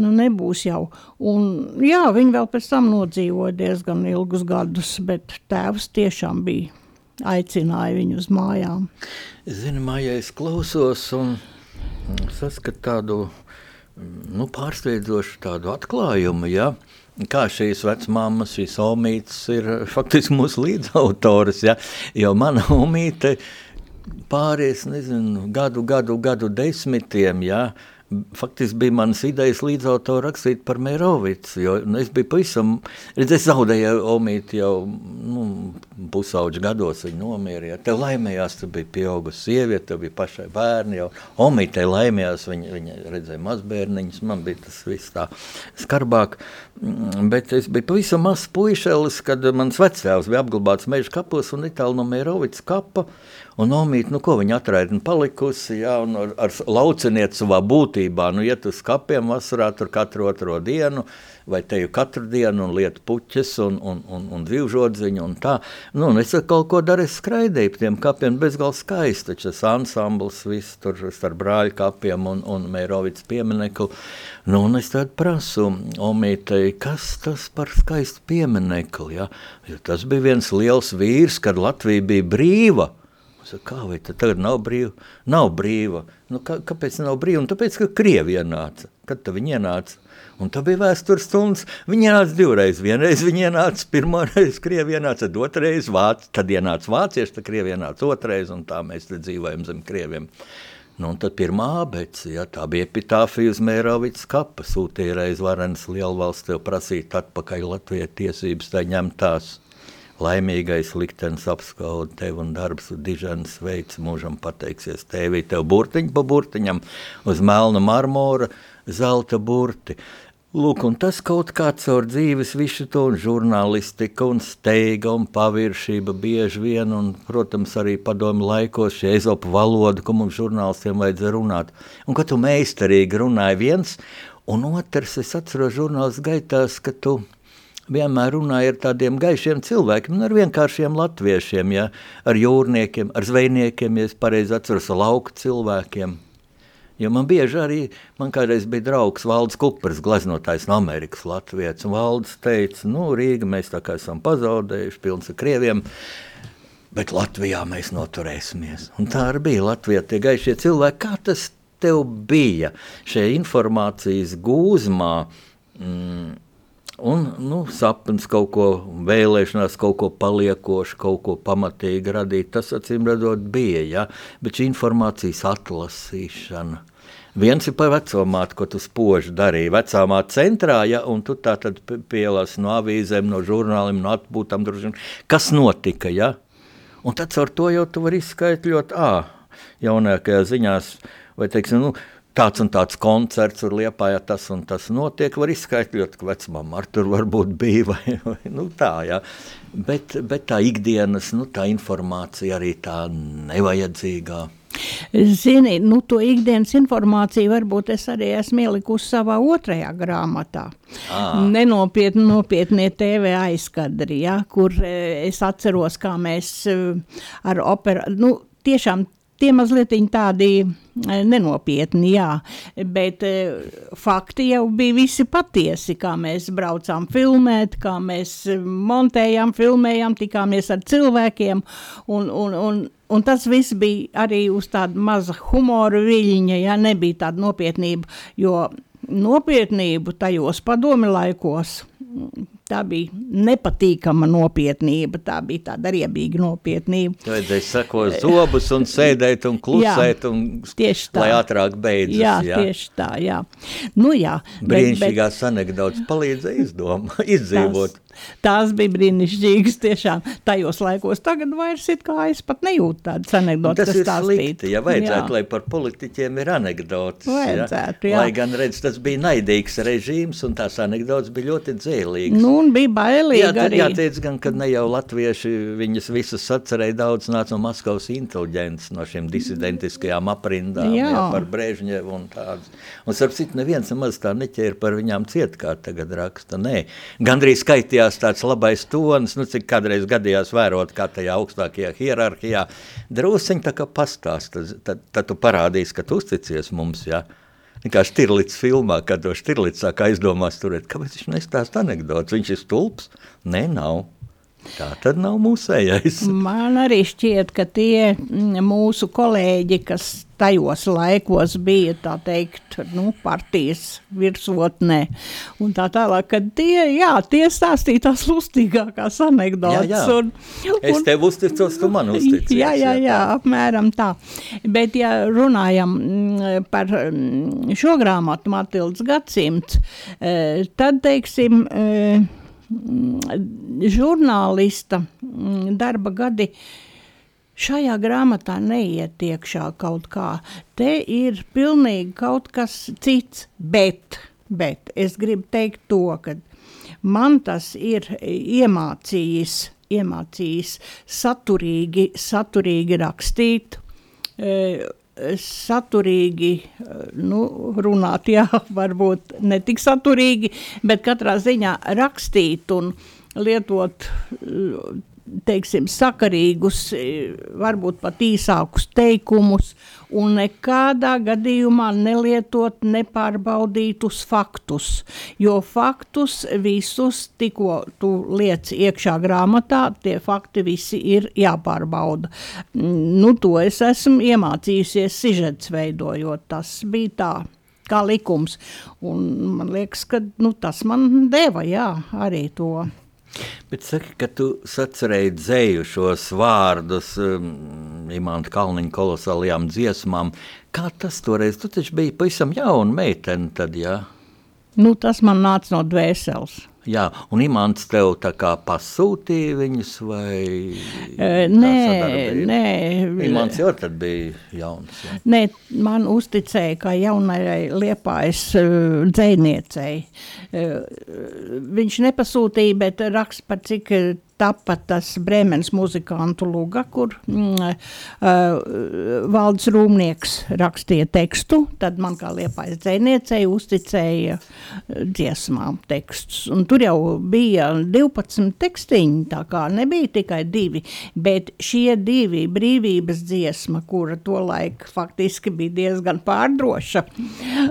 S2: nu nebūs jau. Un, jā, viņi vēl pēc tam nodzīvoja diezgan ilgus gadus, bet tēvs tiešām bija aicināja viņu uz mājām.
S1: Zini, Maija, es klausos un saskatu tādu nu, pārsteidzošu tādu atklājumu. Ja? Kā šīs vecmāmas, šīs omītes ir faktiski mūsu līdzautoras, ja? jo mana omīte pāries, nezinu, gadu, gadu, gadu desmitiem, ja? faktiski bija manas idejas līdz ar to rakstīt par Mērovicu, nu, es biju pavisam, redz, es zaudēju Omīti jau nu, pusauģu gados, viņa nomierīja, tev laimējās, tu bija pieaugusi sieviete, tev bija pašai bērni jau, Omītei laimējās, viņa, viņa redzēja mazbērniņus, man bija tas viss tā skarbāk, mm, bet es biju pavisam mazs puišelis, kad mans vectēvs bija apglabāts meža kapos un itāli no Mērovica kapa, Un nomīt, nu, ko viņa atraida palikusi, jā, un ar, ar lauciniet savā būtībā, nu, iet uz kapiem vasarā tur katru otro dienu, vai teju katru dienu un lietu puķes un, un, un, un dzīvžodziņu un tā. Nu, un es kaut ko daru, es skraidīju pa tiem kapiem, bezgalīgi skaisti. Taču tas ansamblis viss tur starp brāļu kapiem un, un Mērovics pieminekli. Nu, un es tādu prasu Omītei, kas tas par skaistu pieminekli, ja? Jo tas bija viens liels vīrs, kad Latvija bija brīva. Es saku, kā vai tad tagad nav brīva? Nav brīva. Nu, kā, kāpēc nav brīva? Un tāpēc, ka Krievi ienāca. Kad viņi ienāca? Un tā bija vēstures stundas. Viņi ienāca divreiz. Vienreiz viņi ienāca, pirmā reize Krievija ienāca, tad otrreiz Vācija, tad ienāca vācieši, tad Krievija ienāca otrreiz, un tā mēs dzīvojam zem Krieviem. Nu, un tad pirmā abece, ja, tā bija epitāfija uz Mēravicas kapa, sūtīja reiz varenas lielvalsts tev prasīt atpakaļ Latvijai tiesības, tai ņemtās. Laimīgais liktenis apskauda tevi un darbs, un diženas veids mūžam pateiksies tēvī, tev burtiņu pa burtiņam uz melna marmora, zelta burti. Lūk, un tas kaut kā caur dzīves visu to un žurnālistika un steiga un paviršība bieži vien, un, protams, arī padomu laikos šie ezopu valoda, ko mums žurnālistiem vajadzēja runāt. Un ka tu meistarīgi runāji viens, un otrs, es atceros žurnālistu gaitās, ka tu vienmēr runāji ar tādiem gaišiem cilvēkiem, ar vienkāršiem latviešiem, ja, ar jūrniekiem, ar zvejniekiem, ja es pareizi atceros, lauku cilvēkiem. Jo man bieži arī, man kādreiz bija draugs Valdis Kupers, gleznotājs no Amerikas Latvijas, Valdis teica, nu, Rīga mēs tā kā esam pazaudējuši, pilns ar krieviem, bet Latvijā mēs noturēsimies. Un tā arī bija Latvijā tie gaišie cilvēki, kā tas tev bija šajā informācijas gūzmā, mm, Un nu, sapnis kaut ko, vēlēšanās kaut ko paliekošu, kaut ko pamatīgi radīt, tas acīm redzot bija. Ja? Bet šī informācijas atlasīšana, Viens ir par veco māti, ko tu spoži darīji. Vecā māte centrā, ja, un tu tā tad pielāsi no avīzēm, no žurnāliem, no atpūtām, kas notika. Ja? Un tad ar to jau tu vari izskaidrot, ah, jaunākajā ziņās, vai teiksim, nu, tāds un tāds koncerts, tur liepā, ja tas un tas notiek, var izskaidrot, ka vecmāma ar tur varbūt bija, vai, vai nu tā, ja. Bet, bet tā ikdienas, nu tā informācija arī tā nevajadzīgā.
S2: Zini, nu, to ikdienas informāciju varbūt es arī esmu ielikusi savā otrajā grāmatā. À. Nenopietni, nopietnie TV aizkadri, ja, kur e, es atceros, kā mēs e, ar opera, nu, tiešām tie mazliet tādi e, nenopietni, jā, bet fakti jau bija visi patiesi, kā mēs braucām filmēt, kā mēs montējām, filmējām, tikāmies ar cilvēkiem. Un, un, un Un tas viss bija arī uz tāda maza humora viļņa, ja nebija tāda nopietnība, jo nopietnību tajos padomi laikos tā bija nepatīkama nopietnība, tā bija tāda riebīga nopietnība.
S1: Vajadzēja sakot zobus un sēdēt un klusēt, jā, un, tieši tā. lai ātrāk beidzas.
S2: Jā, jā, tieši tā, jā. Nu jā.
S1: Brīnišķīgās bet, bet, anekdotas palīdzēja izdoma, izdzīvot.
S2: Tās, tās bija brīnišķīgas tiešām tajos laikos. Tagad vairs it kā es pat nejūtu tādas anekdotas,
S1: tas ir slikti, ja vajadzētu, jā. lai par politiķiem ir anekdotas.
S2: Vajadzētu, jā.
S1: jā. Lai gan, redz, tas bija naidīgs režīms un tās anekdotas bija ļoti dzēlīgas.
S2: Nu, un bija bailīgi
S1: jā,
S2: arī.
S1: Jāteic gan, ka ne jau latvieši viņas visas sacerēja, daudz nāca no Maskavas inteliģents, no šiem disidentiskajām aprindām, jā. Jā, par Brežņevu un tādas. Un, starp citu, neviens nemaz tā neķēra par viņām ciet, kā tagad raksta, nē. Gandrīz skaitījās tāds labais tonis, nu, cik kādreiz gadījās vērot, kā tajā augstākajā hierarhijā, drūsiņ tā kā pastāst, tad, tad, tad tu parādīsi, ka tu uzticies mums, jā. Ja? Kā Stirlīts filmā, kad to Stirlīts sāk aizdomās turēt, kāpēc viņš nestāsta anekdotas. Viņš ir stulbs? Nē, nav. Tā tad nav mūsējais.
S2: Man arī šķiet, ka tie mm, mūsu kolēģi, kas tajos laikos bija, tā teikt, nu, partijas virsotnē un tā tālāk, ka tie, jā, tie stāstīja tās lustīgākās anekdotas. Jā, jā. Un,
S1: un, es tev uzticos, tu man uzticies.
S2: Jā, jā, jā, apmēram tā. Bet, ja runājam mm, par mm, šo grāmatu Matildas gadsimts, eh, tad, teiksim, eh, žurnālista mm, darba gadi šajā grāmatā neiet iekšā kaut kā. Te ir pilnīgi kaut kas cits, bet, bet es gribu teikt to, ka man tas ir iemācījis, iemācījis saturīgi, saturīgi rakstīt, e, saturīgi nu, runāt, jā, varbūt ne tik saturīgi, bet katrā ziņā rakstīt un lietot teiksim, sakarīgus, e, varbūt pat īsākus teikumus, un nekādā gadījumā nelietot nepārbaudītus faktus, jo faktus visus, tikko tu liec iekšā grāmatā, tie fakti visi ir jāpārbauda. Nu, to es esmu iemācījusies sižets veidojot, tas bija tā kā likums, un man liekas, ka nu, tas man deva, jā, arī to.
S1: Bet saki, ka tu sacerēji dzēju šos vārdus um, Imanta Kalniņa kolosālajām dziesmām. Kā tas toreiz? Tu taču biji pavisam jauna meitene tad, jā?
S2: Nu, tas man nāca no dvēseles.
S1: Jā, un Imants tev tā kā pasūtīja viņus, vai
S2: e, nē, nē.
S1: Imants jau tad bija jauns. Ja?
S2: Nē, man uzticēja, kā jaunai liepājas uh, dzēniecei. Uh, viņš nepasūtīja, bet raksta par cik tapa tas Brēmenes muzikantu luga, kur mm, uh, valdes rūmnieks rakstīja tekstu, tad man kā liepais dzēniecei uzticēja dziesmām tekstus. Un tur jau bija 12 tekstiņi, tā kā nebija tikai divi, bet šie divi brīvības dziesma, kura to laik faktiski bija diezgan pārdroša.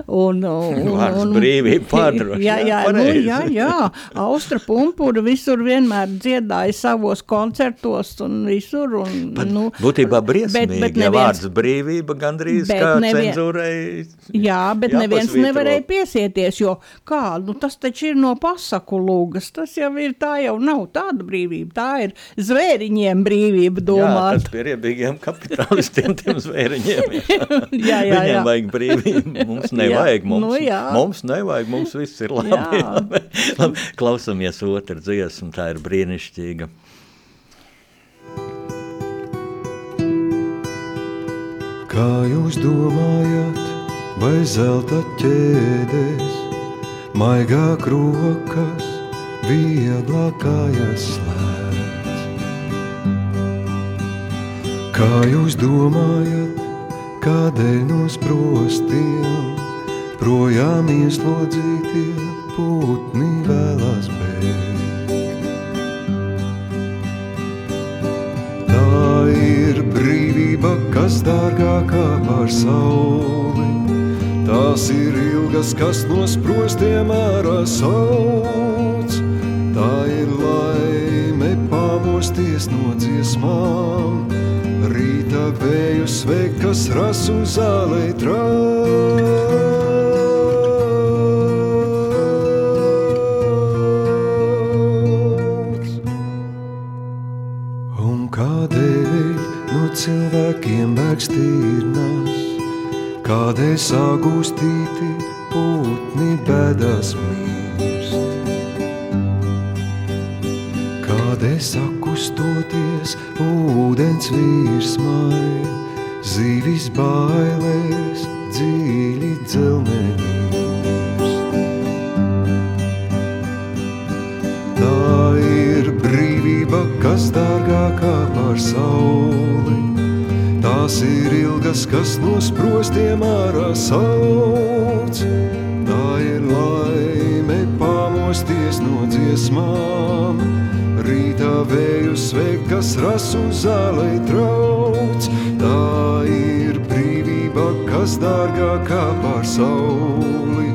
S1: Un, un, un, un, brīvība pārdroša.
S2: Jā, jā, jā, nu, jā, jā, Austra pumpura visur vienmēr dziedāja dziedāja savos koncertos un visur. Un,
S1: Pat, nu, būtībā briesmīgi, bet, bet neviens, ja vārds brīvība gandrīz kā nevien, cenzūrai.
S2: Jā, bet neviens nevarēja piesieties, jo kā, nu tas taču ir no pasaku lūgas, tas jau ir, tā jau nav tāda brīvība, tā ir zvēriņiem brīvība domāt.
S1: Jā, tas pie riebīgiem kapitalistiem, tiem zvēriņiem. Jā, jā, jā. Viņiem jā. vajag brīvību, mums nevajag, mums, nu, jā. mums nevajag, mums viss ir labi. labi. labi. Klausamies otru dziesmu, tā ir brīnišķīga vajadzīga.
S3: Kā jūs domājat, vai zelta ķēdes, maigāk rokas, vieglāk kājas slēdz? Kā jūs domājat, kādēļ no sprostiem projām ieslodzītie putni vēlas brīvība, kas dārgākā par sauli. Tās ir ilgas, kas no sprostiem ārā sauc. Tā ir laime pamosties no dziesmām, rīta vēju sveikt, kas rasu zālē trauc. Cilvēkiem bēg stīrnās, kādēļ sagūstīti putni bēdās mirst. Kādēļ sakustoties ūdens virsmai, zīvis bailēs dziļi dzelmenī. Tā ir brīvība, kas dārgākā par sauli Tās ir ilgas, kas no sprostiem ārā sauc. Tā ir laime pamosties no dziesmām, rītā vēju sveikt, kas rasu zālei trauc. Tā ir brīvība, kas dārgākā par sauli.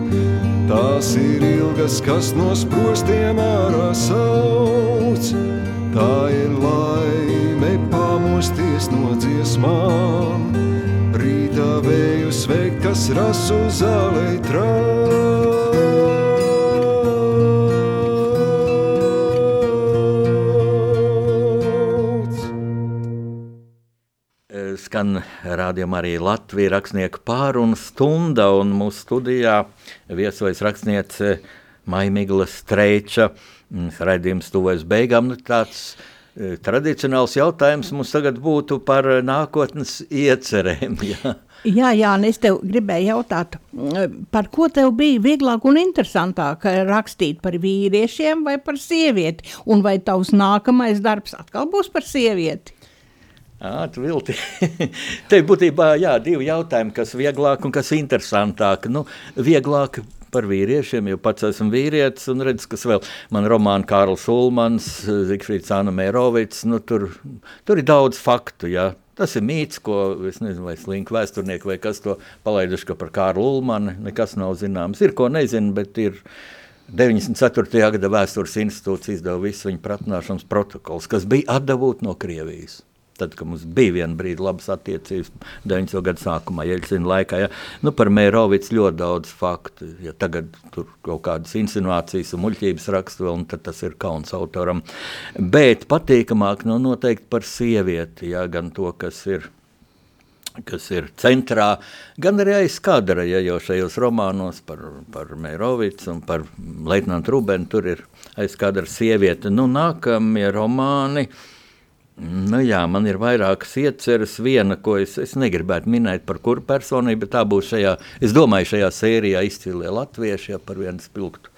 S3: Tās ir ilgas, kas no sprostiem ārā sauc. Tā ir laime pamosties no dziesmām, rītā vēju sveikt, kas rasu zālē trauc.
S1: Skan rādījumā arī Latvijas rakstnieku pārunu stunda, un mūsu studijā viesojas rakstniece Maimigla Streiča. Mm, raidījums tuvojas beigām. Nu, tāds e, tradicionāls jautājums mums tagad būtu par nākotnes iecerēm. Jā.
S2: Jā, jā, es tev gribēju jautāt, par ko tev bija vieglāk un interesantāk rakstīt par vīriešiem vai par sievieti? Un vai tavs nākamais darbs atkal būs par sievieti?
S1: Jā, tu vilti. Te būtībā jā, divi jautājumi, kas vieglāk un kas interesantāk. Nu, vieglāk par vīriešiem, jo pats esmu vīrietis un redzu, kas vēl man romāna Kārls Ulmans, Zikfrīds Anna Mērovics, nu tur, tur ir daudz faktu, jā. Tas ir mīts, ko es nezinu, vai slinki vēsturnieki vai kas to palaiduši, ka par Kārlu Ulmani nekas nav zināms. Ir ko nezinu, bet ir 94. gada vēstures institūts izdeva visu viņa pratināšanas protokols, kas bija atdavūt no Krievijas. Tad, kad mums bija viena brīdi labas attiecības, 90. gada sākumā, zinu, laikā, ja, nu, par Mērovicu ļoti daudz faktu. Ja tagad tur kaut kādas insinuācijas un muļķības raksta vēl, tad tas ir kauns autoram. Bet patīkamāk nu, noteikti par sievieti, ja, gan to, kas ir kas ir centrā, gan arī aiz kadra, ja jau šajos romānos par, par Mērovicu un par Leitnantu Rubenu tur ir aiz kadra sieviete. Nu, nākamie romāni, uh, Nu, jā, man ir vairākas ieceres. Viena, ko es, es negribētu minēt par kuru personību, bet tā būs šajā, es domāju, šajā sērijā izcilie latvieši, ja par vienu spilgtu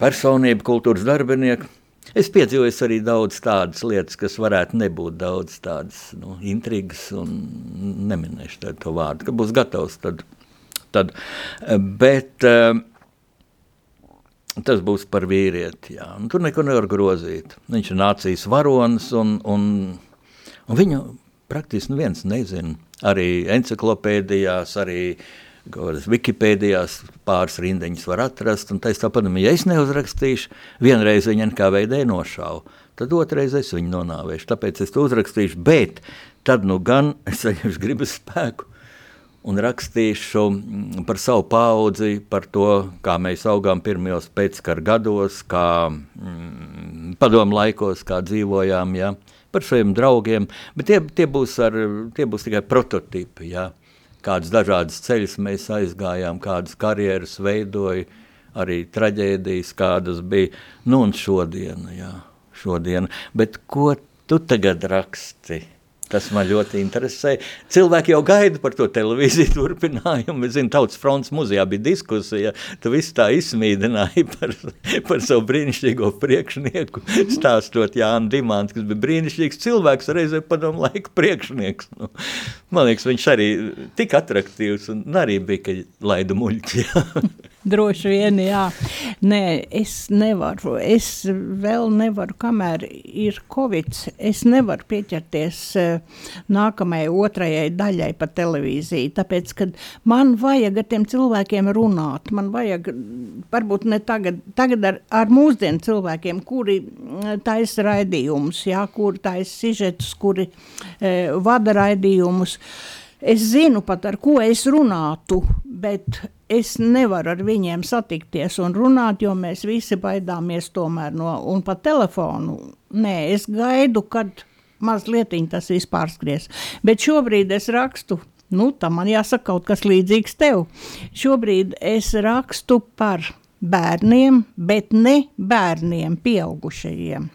S1: personību, kultūras darbinieku. Es piedzīvoju arī daudz tādas lietas, kas varētu nebūt daudz tādas nu, intrigas, un neminēšu to vārdu, ka būs gatavs. Tad, tad. Bet, uh, Tas būs par vīrieti. Jā. Un tur neko nevar grozīt. Viņš ir nācijas varonis, un, un, un viņu praktiski neviens nezina. Arī encyklopēdijās, arī Wikipēdijās pāris rindiņas var atrast. Un tā es tāpat, ja es neuzrakstīšu, vienreiz viņa kā veidē nošauju, tad otrreiz es viņu nonāvēšu. Tāpēc es to uzrakstīšu, bet tad nu gan es saņemšu gribas spēku un rakstīšu mm, par savu paudzi, par to, kā mēs augām pirmajos pēckara gados, kā mm, padomu laikos, kā dzīvojām, ja, par saviem draugiem, bet tie, tie, būs, ar, tie būs tikai prototipi, ja, kādas dažādas ceļas mēs aizgājām, kādas karjeras veidoja, arī traģēdijas, kādas bija, nu un šodiena, jā, šodiena, bet ko tu tagad raksti? Tas man ļoti interesē. Cilvēki jau gaida par to televīziju turpinājumu. Es zinu, Tautas fronts muzejā bija diskusija, tu visu tā izsmīdināji par, par savu brīnišķīgo priekšnieku, stāstot Jānu Dimāns, kas bija brīnišķīgs cilvēks, reizē padomu laika priekšnieks. Nu, man liekas, viņš arī tik atraktīvs un arī bija, ka laida muļķi.
S2: Droši vien, jā. Nē, es nevaru. Es vēl nevaru, kamēr ir covid. Es nevaru pieķerties uh, nākamajai otrajai daļai pa televīziju. Tāpēc, kad man vajag ar tiem cilvēkiem runāt, man vajag, varbūt ne tagad, tagad ar, ar mūsdienu cilvēkiem, kuri mm, taisa raidījumus, jā, kuri taisa sižetus, kuri uh, vada raidījumus. Es zinu pat, ar ko es runātu, bet es nevaru ar viņiem satikties un runāt, jo mēs visi baidāmies tomēr no, un pa telefonu. Nē, es gaidu, kad mazliet tas viss pārskries. Bet šobrīd es rakstu, nu, tam man jāsaka kaut kas līdzīgs tev. Šobrīd es rakstu par bērniem, bet ne bērniem, pieaugušajiem.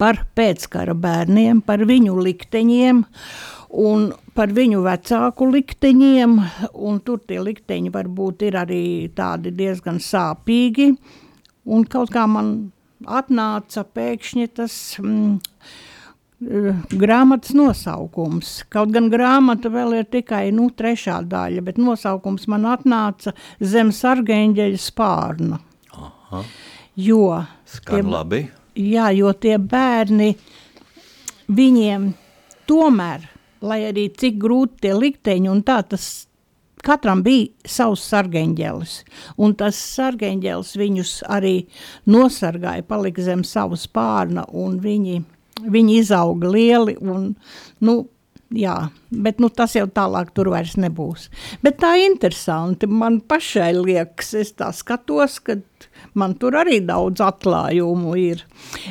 S2: Par pēckara bērniem, par viņu likteņiem un par viņu vecāku likteņiem, un tur tie likteņi varbūt ir arī tādi diezgan sāpīgi, un kaut kā man atnāca pēkšņi tas mm, grāmatas nosaukums. Kaut gan grāmata vēl ir tikai nu, trešā daļa, bet nosaukums man atnāca zem sargeņģeļa spārna. Aha. Jo
S1: Skan tie, labi.
S2: Jā, jo tie bērni, viņiem tomēr lai arī cik grūti tie likteņi un tā tas katram bija savs sargeņģelis, un tas sargeņģelis viņus arī nosargāja, palika zem savu spārna, un viņi, viņi izauga lieli, un, nu, jā, bet nu, tas jau tālāk tur vairs nebūs. Bet tā interesanti, man pašai liekas, es tā skatos, kad man tur arī daudz atklājumu ir.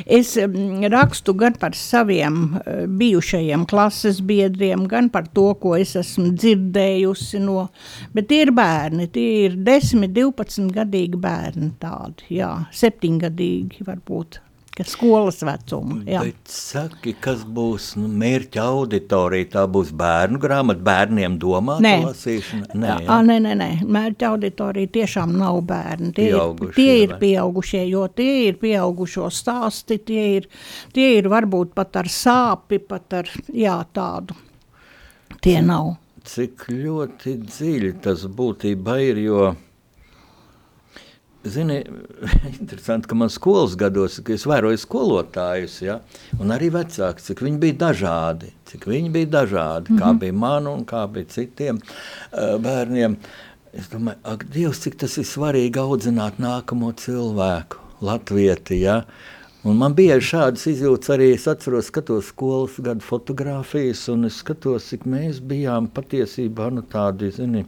S2: Es mm, rakstu gan par saviem eh, bijušajiem klases biedriem, gan par to, ko es esmu dzirdējusi no, bet tie ir bērni, tie ir 10, 12 gadīgi bērni tādi, jā, septiņgadīgi varbūt ka skolas vecuma. Jā.
S1: Bet saki, kas būs nu, mērķa auditorija? Tā būs bērnu grāmata, bērniem domāta lasīšana?
S2: Nē, jā. nē, nē, nē, mērķa auditorija tiešām nav bērni. Tie ir, tie ir pieaugušie, jo tie ir pieaugušo stāsti, tie ir, tie ir varbūt pat ar sāpi, pat ar jā, tādu. Tie nav.
S1: cik ļoti dziļi tas būtībā ir, jo, zini, interesanti, ka man skolas gados, ka es vēroju skolotājus, ja, un arī vecāki, cik viņi bija dažādi, cik viņi bija dažādi, mm -hmm. kā bija man un kā bija citiem uh, bērniem. Es domāju, ak, Dievs, cik tas ir svarīgi audzināt nākamo cilvēku, latvieti, ja, Un man bija šādas izjūtas arī. Es atceros, skatos skolas gadu fotogrāfijas, un es skatos, cik mēs bijām patiesībā nu, tādi, zini,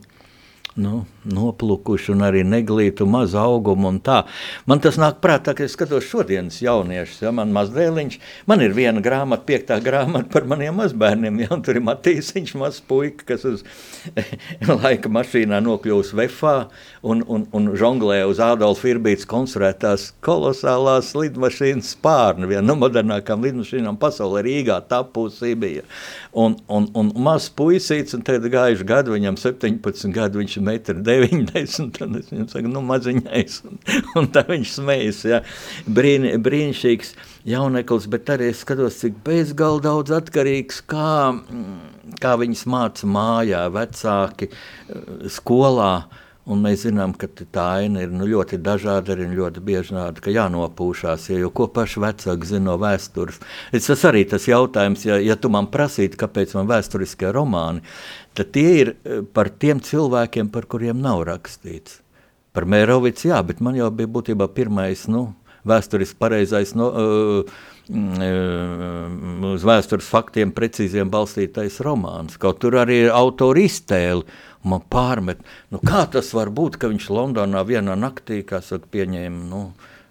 S1: nu, noplukuši un arī neglītu mazu augumu un tā. Man tas nāk prātā, ka es skatos šodienas jauniešus, ja man mazdēliņš, man ir viena grāmata, piektā grāmata par maniem mazbērniem, ja, un tur ir Matīsiņš, mazs puika, kas uz laika mašīnā nokļūs vefā un, un, un žonglē uz Ādolfa Irbītas konstruētās kolosālās lidmašīnas spārni, viena no modernākām lidmašīnām pasaulē Rīgā tapusī bija. Un, un, un mazs puisīts, un tad gājuši gadu, viņam 17 gadu, viņš ir metri 90, tad es viņam saku, nu maziņais, un, un tā viņš smejas, ja. Brīn, brīnišķīgs jauneklis, bet arī es skatos, cik bezgal daudz atkarīgs, kā, kā viņas māca mājā, vecāki, skolā, Un mēs zinām, ka tā aina ir nu, ļoti dažāda, arī ļoti bieži tāda, ka jānopūšās. Ja, jo ko paši vecāki zina no vēstures? Es tas arī tas jautājums, ja, ja tu man prasītu, kāpēc man vēsturiskie romāni, tad tie ir eh, par tiem cilvēkiem, par kuriem nav rakstīts. Par Mērovicu, jā, bet man jau bija būtībā pirmais, nu, vēsturiski pareizais, no, uh, uh, uz vēstures faktiem precīziem balstītais romāns. Kaut tur arī ir autori iztēli, man pārmet, nu, kā tas var būt, ka viņš Londonā vienā naktī, kā saka, pieņēma nu,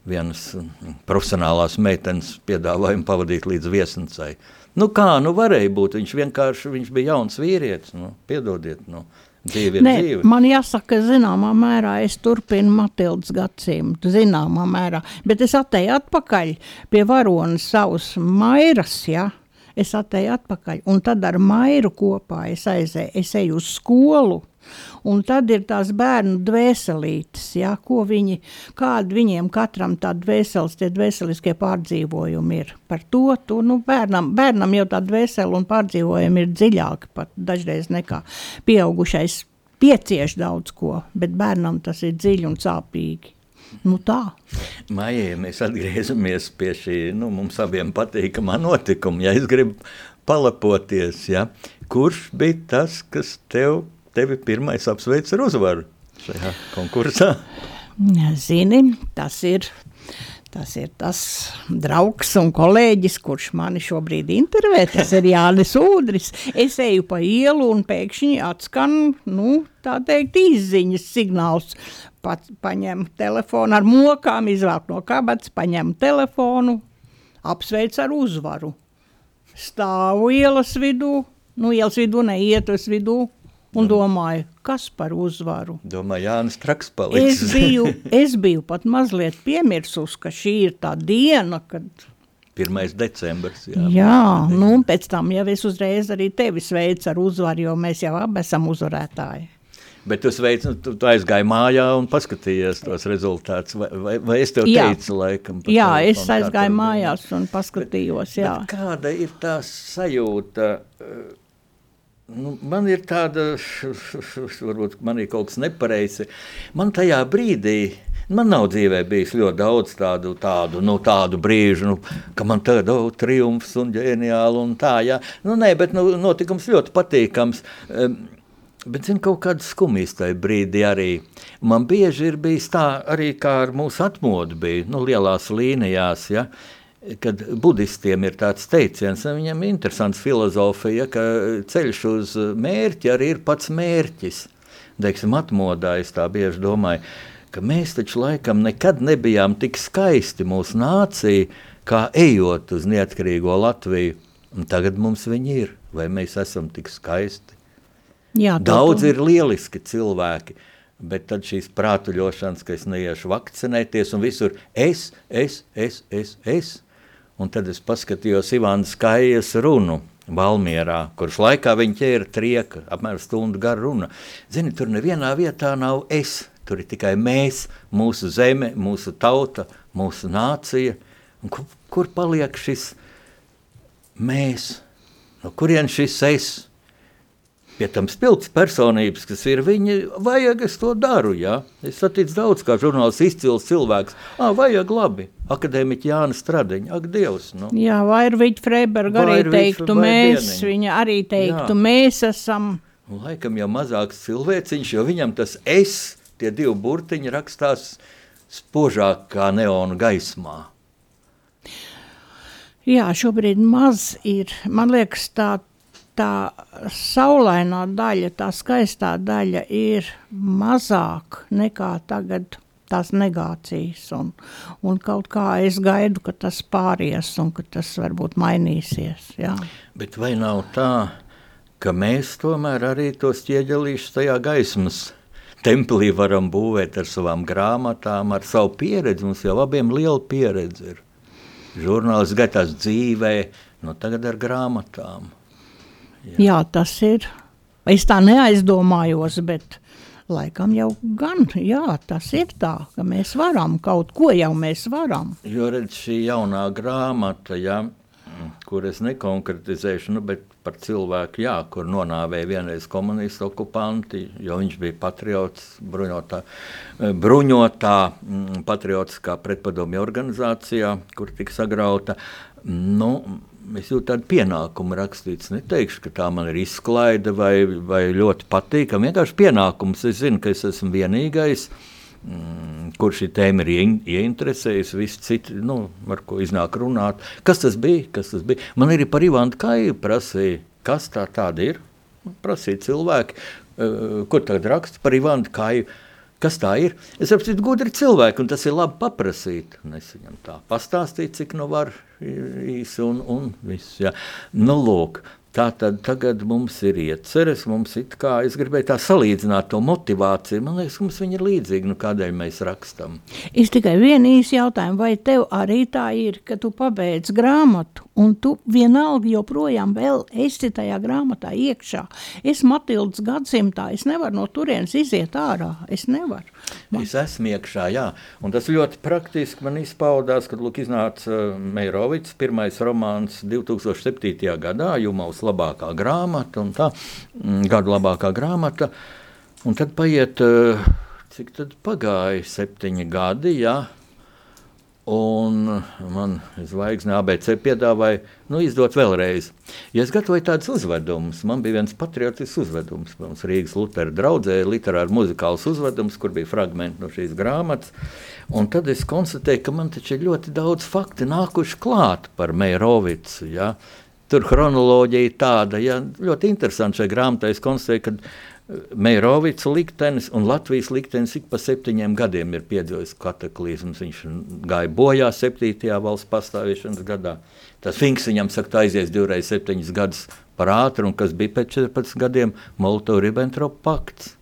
S1: vienas mm, profesionālās meitenes piedāvājumu pavadīt līdz viesnīcai. Nu, kā, nu varēja būt, viņš vienkārši viņš bija jauns vīrietis, nu, piedodiet, nu, dzīve ir
S2: Nē,
S1: dzīve.
S2: man jāsaka, zināmā mērā es turpinu Matildas gadsimtu, zināmā mērā, bet es atēju atpakaļ pie varonas savus mairas, ja, es atēju atpakaļ, un tad ar mairu kopā es aizēju, es eju uz skolu, un tad ir tās bērnu dvēselītes, ja, ko viņi, kādi viņiem katram tā dvēseles, tie dvēseliskie pārdzīvojumi ir. Par to, tu, nu, bērnam, bērnam jau tā dvēsele un pārdzīvojumi ir dziļāki pat dažreiz nekā pieaugušais piecieš daudz ko, bet bērnam tas ir dziļi un sāpīgi. Nu tā.
S1: Maijā mēs atgriežamies pie šī nu, mums abiem patīkamā notikuma. Ja es gribu palapoties, ja, kurš bija tas, kas tev, tevi pirmais apsveic ar uzvaru šajā konkursā?
S2: Zini, tas ir Tas ir tas draugs un kolēģis, kurš mani šobrīd intervē. Tas ir Jānis Udris. Es eju pa ielu un pēkšņi atskan, nu, tā teikt, izziņas signāls. Pat paņem telefonu ar mokām, izvelk no kabatas, paņem telefonu, apsveic ar uzvaru. Stāvu ielas vidū, nu, ielas vidū, neiet uz vidū, un domāju, kas par uzvaru.
S1: Domāju, Jānis Traks paliks.
S2: Es biju, es biju pat mazliet piemirsus, ka šī ir tā diena, kad
S1: 1. decembris. Jā,
S2: Jā nu, un pēc tam jau es uzreiz arī tevi sveicu ar uzvaru, jo mēs jau abi esam uzvarētāji.
S1: Bet tu, sveic, nu, tu, tu aizgāji mājā un paskatījies tos rezultātus. Vai, vai, vai es tev
S2: Jā.
S1: teicu, laikam?
S2: Jā,
S1: telefonu,
S2: es aizgāju mājās un paskatījos. Jā.
S1: Bet kāda ir tā sajūta? eh, Nu, man ir tāda, varbūt man ir kaut kas nepareizs. Man tajā brīdī, man nav dzīvē bijis ļoti daudz tādu, tādu, nu, tādu brīžu, nu, ka man tāda oh, triumfs un ģeniāli un tā. Jā. Nu, nē, bet nu, notikums ļoti patīkams. Um, Bet, zinu, kaut kāda skumjas tajā brīdī arī. Man bieži ir bijis tā, arī kā ar mūsu atmodu bija, nu, lielās līnijās, ja, kad budistiem ir tāds teiciens, viņam ir interesants filozofija, ka ceļš uz mērķi arī ir pats mērķis. Teiksim, atmodā es tā bieži domāju, ka mēs taču laikam nekad nebijām tik skaisti mūsu nācija, kā ejot uz neatkarīgo Latviju, un tagad mums viņi ir, vai mēs esam tik skaisti.
S2: Jā,
S1: Daudz ir lieliski cilvēki, bet tad šīs prātuļošanas, ka es neiešu vakcinēties, un visur es, es, es, es, es. Un tad es paskatījos Ivānas Skaijas runu Valmierā, kurš laikā viņa ķēra trieka, apmēram stundu garu runa. Zini, tur nevienā vietā nav es, tur ir tikai mēs, mūsu zeme, mūsu tauta, mūsu nācija. Un kur, kur paliek šis mēs? No kurien šis es? Pie tam spilgts personības, kas ir viņi, vajag es to daru. Ja? Es satiku daudz, kā žurnālists, izcils cilvēks. Ah, vajag labi. Akadēmiķi Jānis Stradiņš, ak, Dievs. Nu.
S2: Jā, vai ir Vīķa Freiberga arī teiktu, mēs,
S1: Dieniņa.
S2: viņa arī teiktu,
S1: Jā.
S2: mēs esam.
S1: Un Laikam jau mazāks cilvēciņš, jo viņam tas es, tie divi burtiņi rakstās spožāk kā neonu gaismā.
S2: Jā, šobrīd maz ir, man liekas, tā, tā saulainā daļa, tā skaistā daļa ir mazāk nekā tagad tās negācijas. Un, un kaut kā es gaidu, ka tas pāries un ka tas varbūt mainīsies. Jā.
S1: Bet vai nav tā, ka mēs tomēr arī tos ķieģelīšus tajā gaismas templī varam būvēt ar savām grāmatām, ar savu pieredzi? Mums jau abiem liela pieredze ir. Žurnālists gatavs dzīvē, no tagad ar grāmatām.
S2: Jā. Jā, tas ir. Es tā neaizdomājos, bet laikam jau gan, jā, tas ir tā, ka mēs varam, kaut ko jau mēs varam.
S1: Jo redz, šī jaunā grāmata, ja, kur es nekonkretizēšu, nu, bet par cilvēku, jā, kur nonāvēja vienreiz komunistu okupanti, jo viņš bija patriots, bruņotā, eh, bruņotā mm, patriotiskā pretpadomju organizācijā, kur tika sagrauta. Nu, Es jūtu tādu pienākumu rakstīts. Neteikšu, ka tā man ir izklaide vai, vai ļoti patīkama. Vienkārši pienākums. Es zinu, ka es esmu vienīgais, mm, kurš šī tēma ir iein- ieinteresējusi. Visi citi, nu, ar ko iznāk runāt. Kas tas bija? Kas tas bija? Man arī par Ivanu Kāju prasīja, kas tā tāda ir. Prasīja cilvēki, eh, kur tagad raksta par Ivanu Kāju. Kas tā ir? Es saprotu, gudri cilvēki, un tas ir labi paprasīt. Un es viņam tā pastāstīju, cik nu var īsi un, un viss. Jā. Nu, lūk, tā tad tagad mums ir ieceres, mums it kā, es gribēju tā salīdzināt to motivāciju. Man liekas, mums viņa ir līdzīga, nu kādēļ mēs rakstam.
S2: Es tikai vienu īsu jautājumu, vai tev arī tā ir, ka tu pabeidz grāmatu, un tu vienalga joprojām vēl esi tajā grāmatā iekšā. Es Matildas gadsimtā, es nevaru no turienes iziet ārā, es nevaru. Man,
S1: Es esmu iekšā, jā. Un tas ļoti praktiski man izpaudās, kad lūk, iznāca uh, Meirovics, pirmais romāns 2007. gadā, Jumaus labākā grāmata, un tā, mm, gadu labākā grāmata. Un tad paiet, uh, cik tad pagāja, septiņi gadi, jā. Un man zvaigzne ABC piedāvāja nu, izdot vēlreiz. Ja es gatavoju tādus uzvedumus, man bija viens patriotisks uzvedums. Mums Rīgas Lutera draudzē literāri muzikāls uzvedums, kur bija fragmenti no šīs grāmatas. Un tad es konstatēju, ka man taču ir ļoti daudz faktu nākuši klāt par Meirovicu. Ja? Tur chronoloģija ir tāda, ja? ļoti interesanti šajā grāmatā. Es konstatēju, ka Meirovics liktenis un Latvijas liktenis ik pa septiņiem gadiem ir piedzīvojis kataklizmus. Viņš gāja bojā septītajā valsts pastāvēšanas gadā. Tas Finks viņam saka, ka aizies divreiz septiņus gadus par ātru, un kas bija pēc 14 gadiem Molotov-Ribbentrop pakts.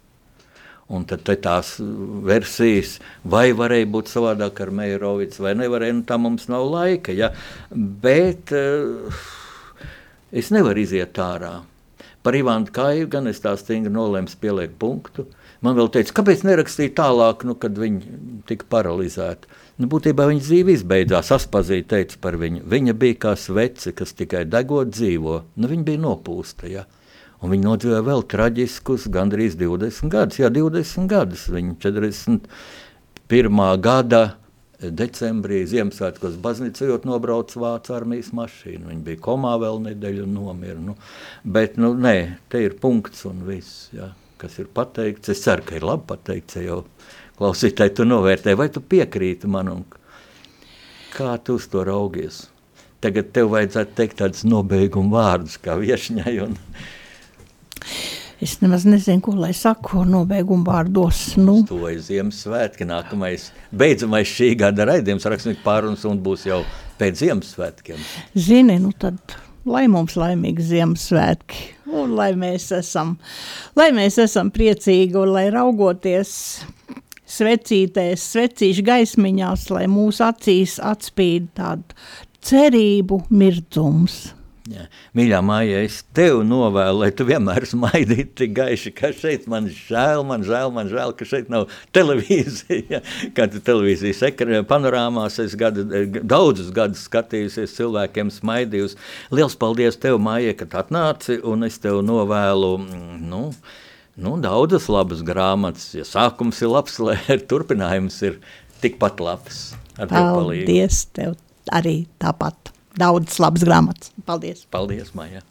S1: Un tad tās versijas, vai varēja būt savādāk ar Meirovicu, vai nevarēja, nu tā mums nav laika. Ja? Bet uh, es nevaru iziet ārā. Par Ivānu Kāju gan es tā stingri nolēmu pielikt punktu. Man vēl teica, kāpēc nerakstīja tālāk, nu, kad viņa tika paralizēta. Nu, būtībā viņa dzīve izbeidzās. Aspazīja teica par viņu. Viņa bija kā svece, kas tikai degot dzīvo. Nu, viņa bija nopūsta. Ja? Un viņa nodzīvoja vēl traģiskus, gandrīz 20 gadus. Jā, 20 gadus. Viņa 41. gada decembrī Ziemassvētkos baznīcojot nobrauc Vācu armijas mašīnu. Viņa bija komā vēl nedēļu un nomira. Nu, bet, nu, nē, te ir punkts un viss, jā, kas ir pateikts. Es ceru, ka ir labi pateikts, ja jau klausītāji tu novērtē, vai tu piekrīti man un kā tu uz to raugies. Tagad tev vajadzētu teikt tādus nobeigumu vārdus kā viešņai un
S2: es nemaz nezinu, ko lai saku nobeigumu vārdos. Nu,
S1: Tuvojas Ziemassvētki, nākamais, beidzamais šī gada raidījums, rakstnieks pārunas un būs jau pēc Ziemassvētkiem.
S2: zini, nu tad lai mums laimīgi Ziemassvētki, un lai mēs esam, lai mēs esam priecīgi, un lai raugoties svecītēs, svecīšu gaismiņās, lai mūsu acīs atspīd tādu cerību mirdzums.
S1: Jā. Mīļā māja, es tev novēlu, lai tu vienmēr smaidītu tik gaiši, ka šeit man žēl, man žēl, man žēl, ka šeit nav televīzija. Kad televīzijas panorāmās es gadu, daudzus gadus skatījusies, cilvēkiem smaidījusi. Liels paldies tev, māja, ka atnāci, un es tev novēlu, nu, nu, daudzas labas grāmatas. Ja sākums ir labs, lai turpinājums ir tikpat labs.
S2: Paldies tev arī tāpat! Daudz labas grāmatas. Paldies!
S1: Paldies, Maija!